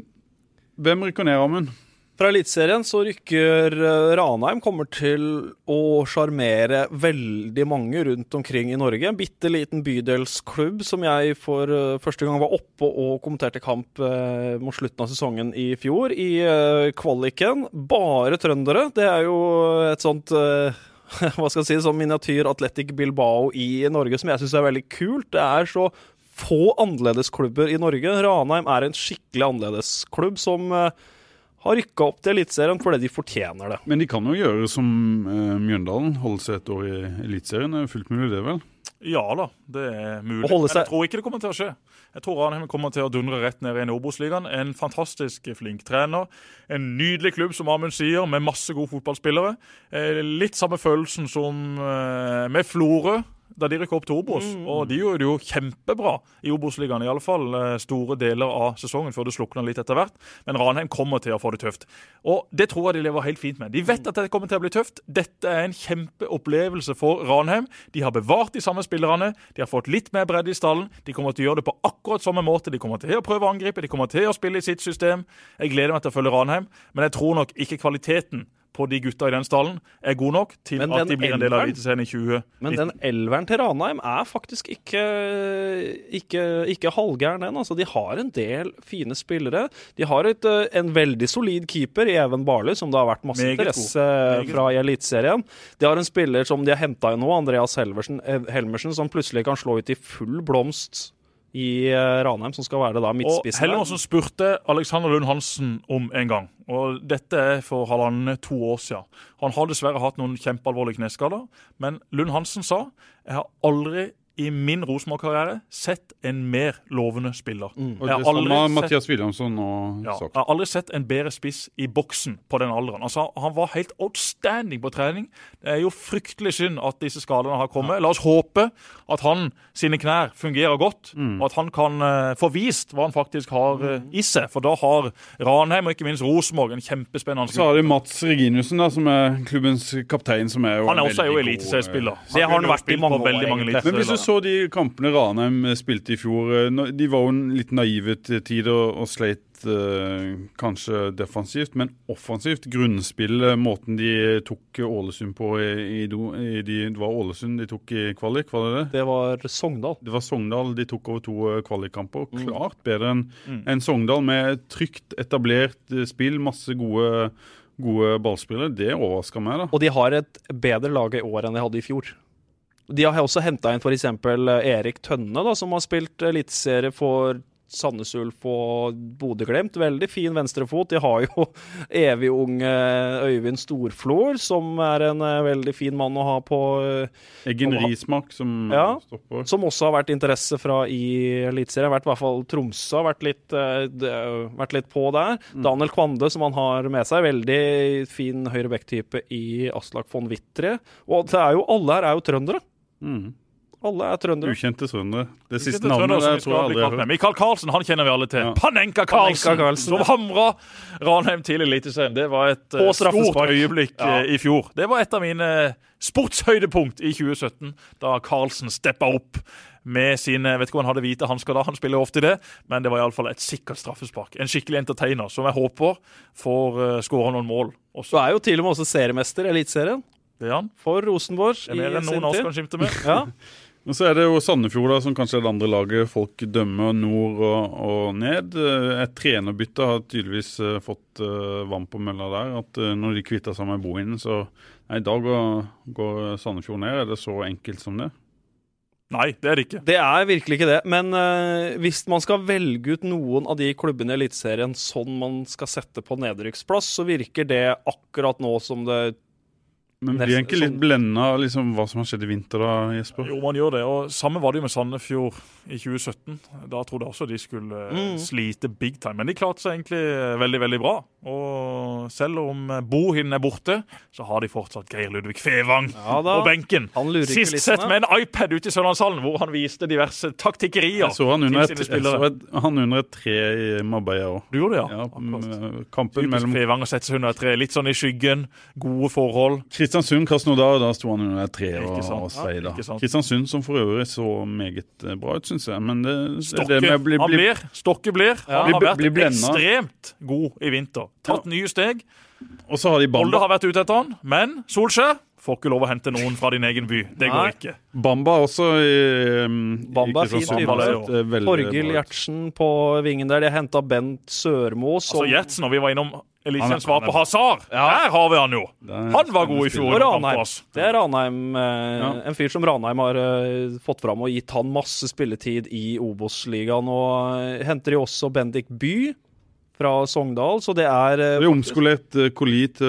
hvem rykker ned, Amund? Fra Eliteserien så rykker eh, Ranheim kommer til å sjarmere veldig mange rundt omkring i Norge. En bitte liten bydelsklubb som jeg for eh, første gang var oppe og kommenterte kamp eh, mot slutten av sesongen i fjor, i kvaliken. Bare trøndere. Det er jo et sånt hva skal jeg si, sånn miniatyr Atletic Bilbao i Norge som jeg syns er veldig kult. Det er så få annerledesklubber i Norge. Ranheim er en skikkelig annerledesklubb som har rykka opp til Eliteserien fordi de fortjener det. Men de kan jo gjøre som eh, Mjøndalen, holde seg et år i Eliteserien. Det er fullt mulig, det, vel? Ja da, det er mulig. Men jeg tror ikke det kommer til å skje. Jeg tror Ranheim kommer til å dundre rett ned i Obos-ligaen. En fantastisk flink trener. En nydelig klubb, som Amund sier, med masse gode fotballspillere. Eh, Litt samme følelsen som eh, med Florø. Da de rykket opp til Obos. Og de gjorde det jo kjempebra i Obos-ligaen. Iallfall eh, store deler av sesongen før det slukna litt etter hvert. Men Ranheim kommer til å få det tøft. Og det tror jeg de lever helt fint med. De vet at det kommer til å bli tøft. Dette er en kjempeopplevelse for Ranheim. De har bevart de samme spillerne. De har fått litt mer bredde i stallen. De kommer til å gjøre det på akkurat samme måte. De kommer til å prøve å angripe, de kommer til å spille i sitt system. Jeg gleder meg til å følge Ranheim, men jeg tror nok ikke kvaliteten på de gutta i den stallen er god nok til at de blir en del av Eliteserien i 2019. Men den elveren til Ranheim er faktisk ikke, ikke, ikke halvgæren, den. Altså, de har en del fine spillere. De har et, eh, en veldig solid keeper i Even Barley, som det har vært masse Meget interesse fra i Eliteserien. De har en spiller som de har henta inn nå, Andreas eh, Helmersen, som plutselig kan slå ut i full blomst i eh, Ranheim, som skal være da Og midtspissen. som spurte Alexander Lund Hansen om en gang. Og dette er for halvannet to år siden. Han har dessverre hatt noen kjempealvorlige kneskader, men Lund Hansen sa jeg har aldri i min Rosenborg-karriere sett en mer lovende spiller. Og Jeg har det samme aldri sett- Mathias Williamson og Ja, jeg har aldri sett en bedre spiss i boksen på den alderen. Altså, Han var helt outstanding på trening. Det er jo fryktelig synd at disse skadene har kommet. La oss håpe at han sine knær fungerer godt, Mm. og at han kan uh, få vist hva han faktisk har uh, i seg. For da har Ranheim og ikke minst Rosenborg en kjempespennende Så har de Mats Reginussen, da, som er klubbens kaptein. som er jo Han er en også er jo veldig god, eliteseriespiller. eh, Det har han vært i mange veldig år, mange egentlig. Så de kampene Ranheim spilte i fjor eh, De var jo en litt naive til tider og, sleit eh, kanskje defensivt, men offensivt. Grunnspillet, måten de tok Ålesund på i, i, de, Det var Ålesund de tok i kvalik, var det det? Det var Sogndal. Det var Sogndal de tok over to eh, kvalikkamper. Mm. Klart bedre enn Mm. en Sogndal, med trygt, etablert spill, masse gode, gode ballspillere. Det overraska meg, da. Og de har et bedre lag i år enn de hadde i fjor. De har også henta inn f.eks. Erik Tønne, da, som har spilt eliteserie for Sandnes Ulf og Bodø-Glimt. Veldig fin venstrefot. De har jo evig unge Øyvind Storflor, som er en eh, veldig fin mann å ha på eh, Eggen Rismark som Ja. stopper. Som også har vært interesse fra i Eliteserien. Vært i hvert fall Tromsø har vært eh, vært litt på der. Daniel Kvande, som han har med seg. Veldig fin høyre back-type i Aslak von Witre. Og det er jo, alle her er jo trøndere. Mm. Alle er trøndere. Ukjente trøndere. Det Siste trønder navnet der tror jeg aldri har hørt. Mikael Karlsen han kjenner vi alle til. Ja. Panenka Karlsen, Panenka Karlsen, som hamra Ranheim til Eliteserien. Det var et uh, stort øyeblikk Ja. uh, i fjor. Det var et av mine sportshøydepunkt i 2017, da Karlsen steppa opp med sine vet ikke om han hadde hvite hansker da, han spiller ofte det, men det var iallfall et sikkert straffespark. En skikkelig entertainer som jeg håper får uh, skåra noen mål. Også. Du er jo til og med også seriemester i Eliteserien. Det er han. For Rosenborg Det er mer enn noen av oss kan skimte med. Ja. Og så er det jo Sandefjord, da, som kanskje er det andre laget folk dømmer nord og, og ned. Et trenerbytte har tydeligvis eh, fått uh, vann på mølla der. At uh, når de kvitter seg med Bohinen, så Nei, da går, går Sandefjord ned. Er det så enkelt som det? Nei, det er det ikke. Det er virkelig ikke det. Men uh, hvis man skal velge ut noen av de klubbene i Eliteserien sånn man skal sette på nedrykksplass, så virker det akkurat nå som det Men blir en ikke litt sånn- blenda av liksom, hva som har skjedd i vinter da, Jesper? Jo, man gjør det. og Samme var det jo med Sandefjord i 2017. Da trodde jeg også de skulle eh, Mm. slite big time. Men de klarte seg egentlig eh, veldig veldig bra. Og selv om eh, Bohin er borte, så har de fortsatt Geir Ludvig Fevang Ja da. på benken. Han lurer ikke Sist sett med en iPad ute i Sørlandshallen, hvor han viste diverse taktikkerier. Jeg så han under et, så et, han under et tre i Marbella òg. Du gjorde det, ja? Ja, kampen Typisk mellom Fevang å sette seg under et tre. Litt sånn i skyggen, gode forhold. Kristiansund Krasnodar, da sto han under tre og, og sveida. Ja. Kristiansund som for øvrig så meget eh, bra ut, syns jeg. Men det, det, Stokke, det med bli, bli, han blir, Stokke blir. han har vært ekstremt god i vinter. Tatt nye steg. Og så har de Bamba. har vært ute etter han, men Solskjær får ikke lov å hente noen fra din egen by. Det går Nei. ikke. Bamba også i, um, Bamba er fint eh, Torgill. Gjertsen på vingen der. De har henta Bent Sørmo som Altså Gjertsen, og vi var innom Er- svar på Hazar. Hazard. Der har vi han jo! Han var god i fjor. Og Ranheim. Det er Ranheim, eh, en fyr som Ranheim har eh, fått fram og gitt han masse spilletid i Obos-ligaen. Og eh, henter de også Bendik By fra Sogndal, så det er eh, Det er omskolert uh, Koli til,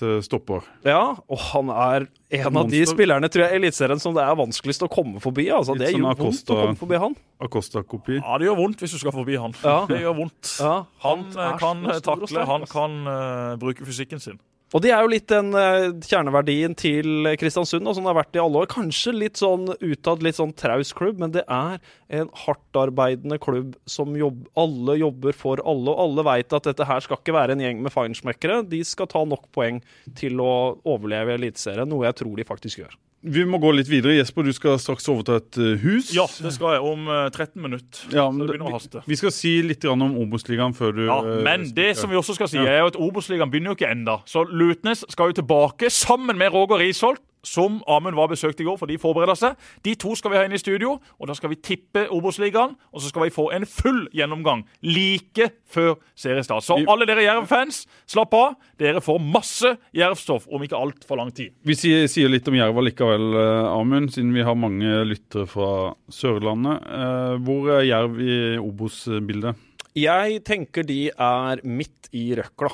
til stopper. Ja, og han er en av de spillerne tror jeg, i Eliteserien som det er vanskeligst å komme forbi. Altså, det gjør vondt Acosta. å komme forbi han. Acosta-kopi. Ja, det gjør vondt hvis du skal forbi han. Ja. Det gjør vondt. Ja, Han er eh, kan takle, han kan uh, bruke fysikken sin. Og det er jo litt den eh, kjerneverdien til Kristiansund, og som det har vært i alle år. Kanskje litt sånn utad, litt sånn traus klubb, men det er en hardtarbeidende klubb som jobb, alle jobber for alle, og alle veit at dette her skal ikke være en gjeng med feinschmeckere. De skal ta nok poeng til å overleve Eliteserien, noe jeg tror de faktisk gjør. Vi må gå litt videre. Jesper, du skal straks overta et uh, hus. Ja, det skal jeg om eh, 13 minutter. Ja, Så det begynner å vi, haste. vi skal si litt om Obos-ligaen før du Ja, uh, Men det som vi også skal si, er jo at Obos-ligaen begynner jo ikke enda. Så Lutnes skal jo tilbake sammen med Roger Risholt, som Amund var besøkt i går, for de forbereder seg. De to skal vi ha inn i studio, og da skal vi tippe Obos-ligaen. Og så skal vi få en full gjennomgang like før seriestart. Så alle dere Jerv-fans, slapp av. Dere får masse Jerv-stoff om ikke altfor lang tid. Vi sier, sier litt om Jerv likevel, uh, Amund, siden vi har mange lyttere fra Sørlandet. Eh, hvor er Jerv i Obos-bildet? Jeg tenker de er midt i røkla.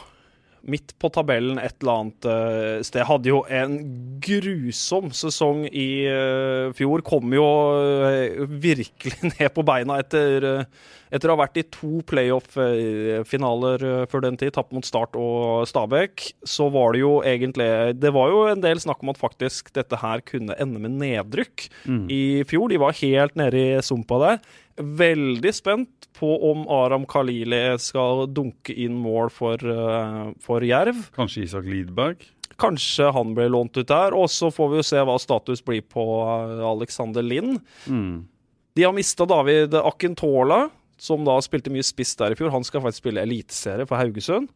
Midt på tabellen et eller annet eh, sted. Hadde jo en grusom sesong i eh, fjor. Kom jo eh, virkelig ned på beina etter, etter å ha vært i to playoff-finaler uh, før den tid. Tapt mot Start og Stabæk. Så var det jo egentlig Det var jo en del snakk om at faktisk dette her kunne ende med nedrykk i fjor. De var helt nede i sumpa der. Veldig spent på om Aram Khalili skal dunke inn mål for, eh, for Jerv. Kanskje Isak Lidberg? Kanskje han blir lånt ut der. Og så får vi jo se hva status blir på eh, Alexander Lind. Mm. De har mista David Akintola, som da spilte mye spiss der i fjor, han skal faktisk spille eliteserie for Haugesund.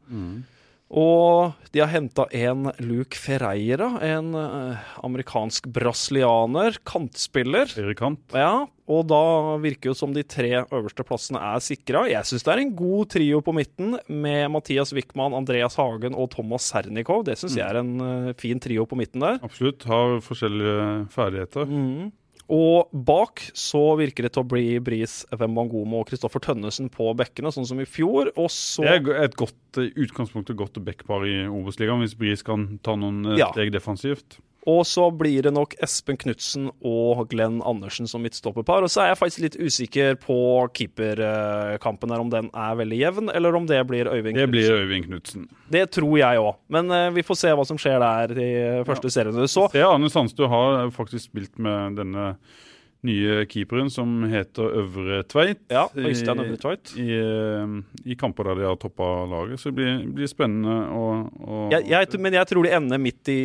Og de har henta en Luke Ferreira, en eh, amerikansk-brasilianer, kantspiller. Kant. Ja, og da virker det som de tre øverste plassene er sikra. Jeg syns det er en god trio på midten med Mathias Wickman, Andreas Hagen og Thomas Sernikov. Det syns jeg er en eh, fin trio på midten der. Absolutt. Har forskjellige ferdigheter. Mm. Og bak så virker det til å bli Bris Wembangomo og Kristoffer Tønnesen på bekkene, sånn som i fjor. Og så Det er et godt eh, utgangspunkt og godt backpar i Obos-ligaen, hvis Bris kan ta noen eh, Ja. steg defensivt. Og så blir det nok Espen Knutsen og Glenn Andersen som midtstopperpar. Og så er jeg faktisk litt usikker på keeperkampen her, om den er veldig jevn, eller om det blir Øyvind Det blir Øyvind Knutsen. Det tror jeg òg. Men uh, vi får se hva som skjer der i første serien. Så Se, Arne Sandstø har faktisk spilt med denne nye keeperen som heter Øvre Tveit. ja, Øystein Øvre Tveit. I, i, I kamper der de har toppa laget. Så det blir, blir spennende å, å Jeg, jeg, men jeg tror de ender midt i,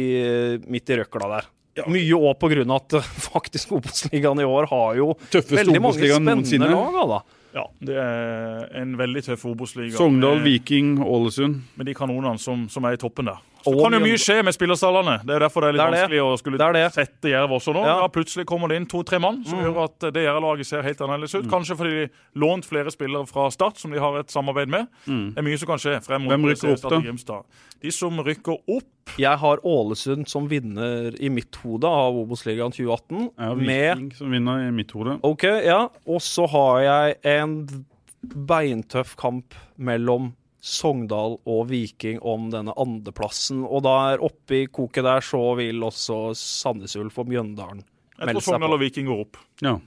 midt i røkla der. Mye òg av at eh, faktisk Obos-ligaen i år har jo Tøffeste veldig mange spennende noensinne. lag. Da. Ja, det er en veldig tøff Obos-liga. Sogndal, Viking, Ålesund. Med de kanonene som, som er i toppen der. Så det kan jo mye skje med spillerstallene. Det er derfor det er litt Det er det. vanskelig å skulle Det det. sette Jerv også nå. Ja. Ja. plutselig kommer det inn to-tre mann som gjør at det Jerv-laget ser helt annerledes Mm. ut. Kanskje fordi de lånt flere spillere fra Start, som de har et samarbeid med. Det er mye som kan skje frem mot Mm. Hvem rykker opp, da? Grimstad. De som rykker opp Jeg har Ålesund som vinner i mitt hode av Obos-ligaen 2018. Ja, har Viking som vinner i mitt hode. OK, ja. Og så har jeg en beintøff kamp mellom Sogndal og Viking om denne andreplassen. Og der oppe i koket der så vil også Sandnes Ulf og Mjøndalen Jeg tror Sogndal og Viking går opp. Ja.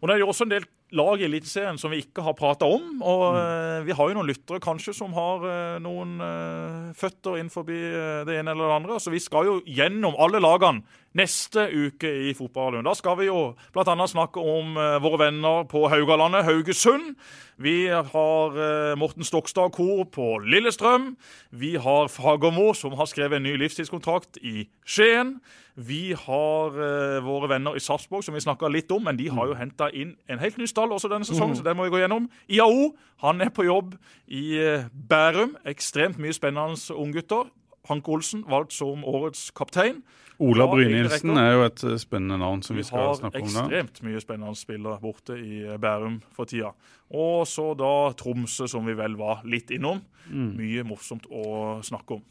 Og det er jo også en del lag i Eliteserien som vi ikke har prata om. Og Mm. eh, vi har jo noen lyttere kanskje som har eh, noen eh, føtter innenfor forbi det ene eller det andre. Så vi skal jo gjennom alle lagene neste uke i fotballen. Da skal vi jo bl.a. snakke om eh, våre venner på Haugalandet, Haugesund. Vi har eh, Morten Stokstad Kor på Lillestrøm. Vi har Fagermo, som har skrevet en ny livstidskontrakt i Skien. Vi har eh, våre venner i Sarpsborg, som vi snakka litt om, men de har jo henta inn en helt ny stall også denne sesongen, så den må vi gå gjennom. IAO han er på jobb i Bærum. Ekstremt mye spennende unggutter. Hanke Olsen valgt som årets kaptein. Ola Brynildsen er jo et eh, spennende navn som vi Vi skal snakke om da. ekstremt mye spennende spillere borte i eh, Bærum for tida. Og så da Tromsø, som vi vel var litt innom. Mm. Mye morsomt å snakke om.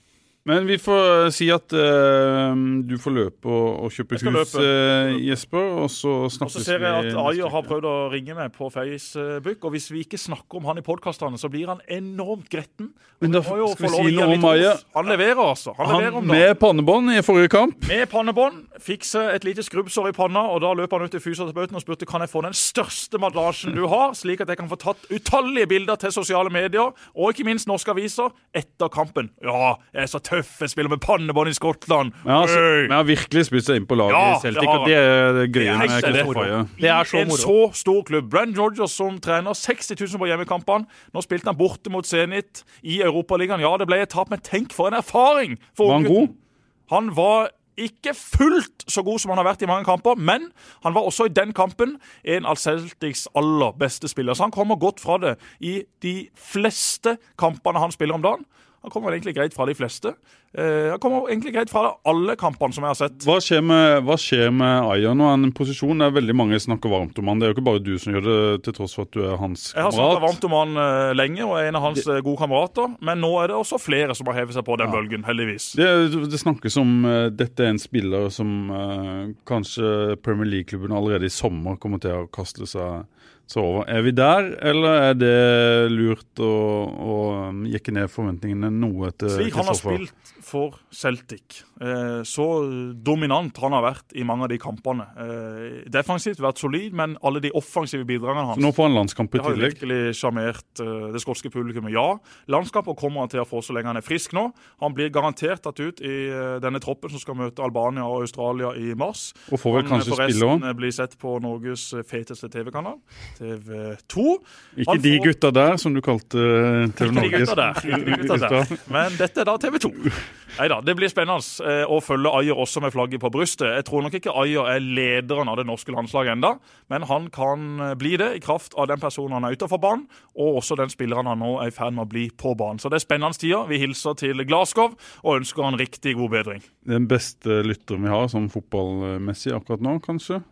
Men vi får eh, si at uh, du får løpe og, og kjøpe hus, eh, Jesper, og så Og så ser jeg at Ayer har prøvd å ringe meg på Facebook, og hvis vi ikke snakker om han i podkastene, så blir han enormt gretten. Men da vi skal vi si noe han om Ayer. Han leverer, altså. Han, leverer om med pannebånd i forrige kamp. Med pannebånd, fikse et lite skrubbsår i panna, og da løp han ut til fysioterapeuten og spurte kan jeg få den største madrasjen du har, slik at jeg kan få tatt utallige bilder til sosiale medier, og ikke minst norske aviser, etter kampen. Ja, jeg er så tøff, jeg spiller med pannebånd i Skottland. Men han, men han har virkelig spilt seg inn på laget Ja, i Celtic, det har og det er er med Kristoffer Det er så I en så stor klubb. Brand Rogers som trener 60 000 på hjemmekampene. Nå spilte han borte mot Zenit i Europaligaen. Ja, det ble et tap, men tenk for en erfaring! For Var han god? Han var ikke fullt så god som han har vært i mange kamper, men han var også i den kampen en av Celtics aller beste spillere. Så han kommer godt fra det i de fleste kampene han spiller om dagen. Han kommer egentlig greit fra de fleste. Eh, han kommer egentlig greit fra alle kampene som jeg har sett. Hva skjer med, hva skjer med Aya nå? En posisjon der veldig mange snakker varmt om han. Det er jo ikke bare du som gjør det, til tross for at du er hans kamerat. Jeg har snakket varmt om han eh, lenge og er en av hans det... gode kamerater, men nå er det også flere som har hevet seg på den bølgen, heldigvis. Det, det snakkes om uh, dette er en spiller som uh, kanskje Premier League-klubben allerede i sommer kommer til å kaste seg, over. Er vi der, eller er det lurt å, å jekke ned forventningene noe til Slik han har spilt for Celtic, eh, så dominant han har vært i mange av de kampene. Eh, defensivt vært solid, men alle de offensive bidragene hans Så nå får han landskamp i tillegg? det har virkelig sjarmert eh, det skotske publikummet. Ja, Landskampen kommer han til å få så lenge han er frisk nå. Han blir garantert tatt ut i denne troppen som skal møte Albania og Australia i mars. Og får vel Han kanskje spille òg. Han blir sett på Norges feteste TV-kanal, TV2. Ikke han de gutta der, som du kalte uh, TV Ikke der. Ikke de gutta der. Men dette er da TV 2. Neida, Det blir spennende eh, å følge Ayer også med flagget på brystet. Jeg tror nok ikke Ayer er lederen av det norske landslaget enda, men han kan eh, bli det i kraft av den personen han er utenfor banen, og også den spilleren han nå er i ferd med å bli på banen. Så det er spennende tider. Vi hilser til Glasgow og ønsker han riktig god bedring. Den beste lytteren vi har sånn fotballmessig akkurat nå, kanskje?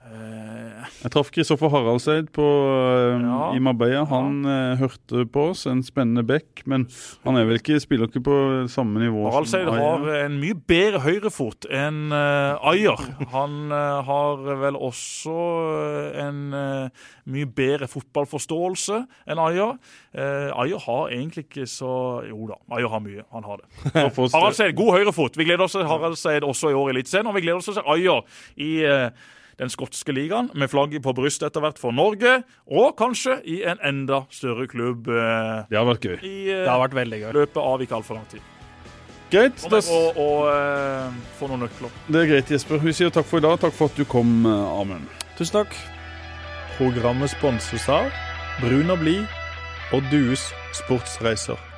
Jeg traff Kristoffer Haraldseid på, eh, Ja. i Marbella. Han eh, hørte på oss, en spennende back, men han er vel ikke, spiller ikke på samme nivå Haraldseid som har en mye bedre høyrefot enn uh, Ayer. Han eh, har vel også eh, en eh, mye bedre fotballforståelse enn Ayer. Ayer har egentlig ikke så Jo da, Ayer har mye. Han har det. Harald Seid, god høyrefot. Vi gleder oss til Harald Seid også i år i Eliteserien, og vi gleder oss til Ayer i eh, den skotske ligaen, med flagget på brystet etter hvert for Norge, og kanskje i en enda større klubb eh, Det har vært gøy. i eh, Det har vært veldig gøy. løpet av ikke altfor lang tid. Greit. Og, Da, og uh, få noen nøkler. det er greit, Jesper. Vi sier takk for i dag. Takk for at du kom, eh, Amund. Tusen takk. Programmet sponses av Brun og blid og Dues sportsreiser.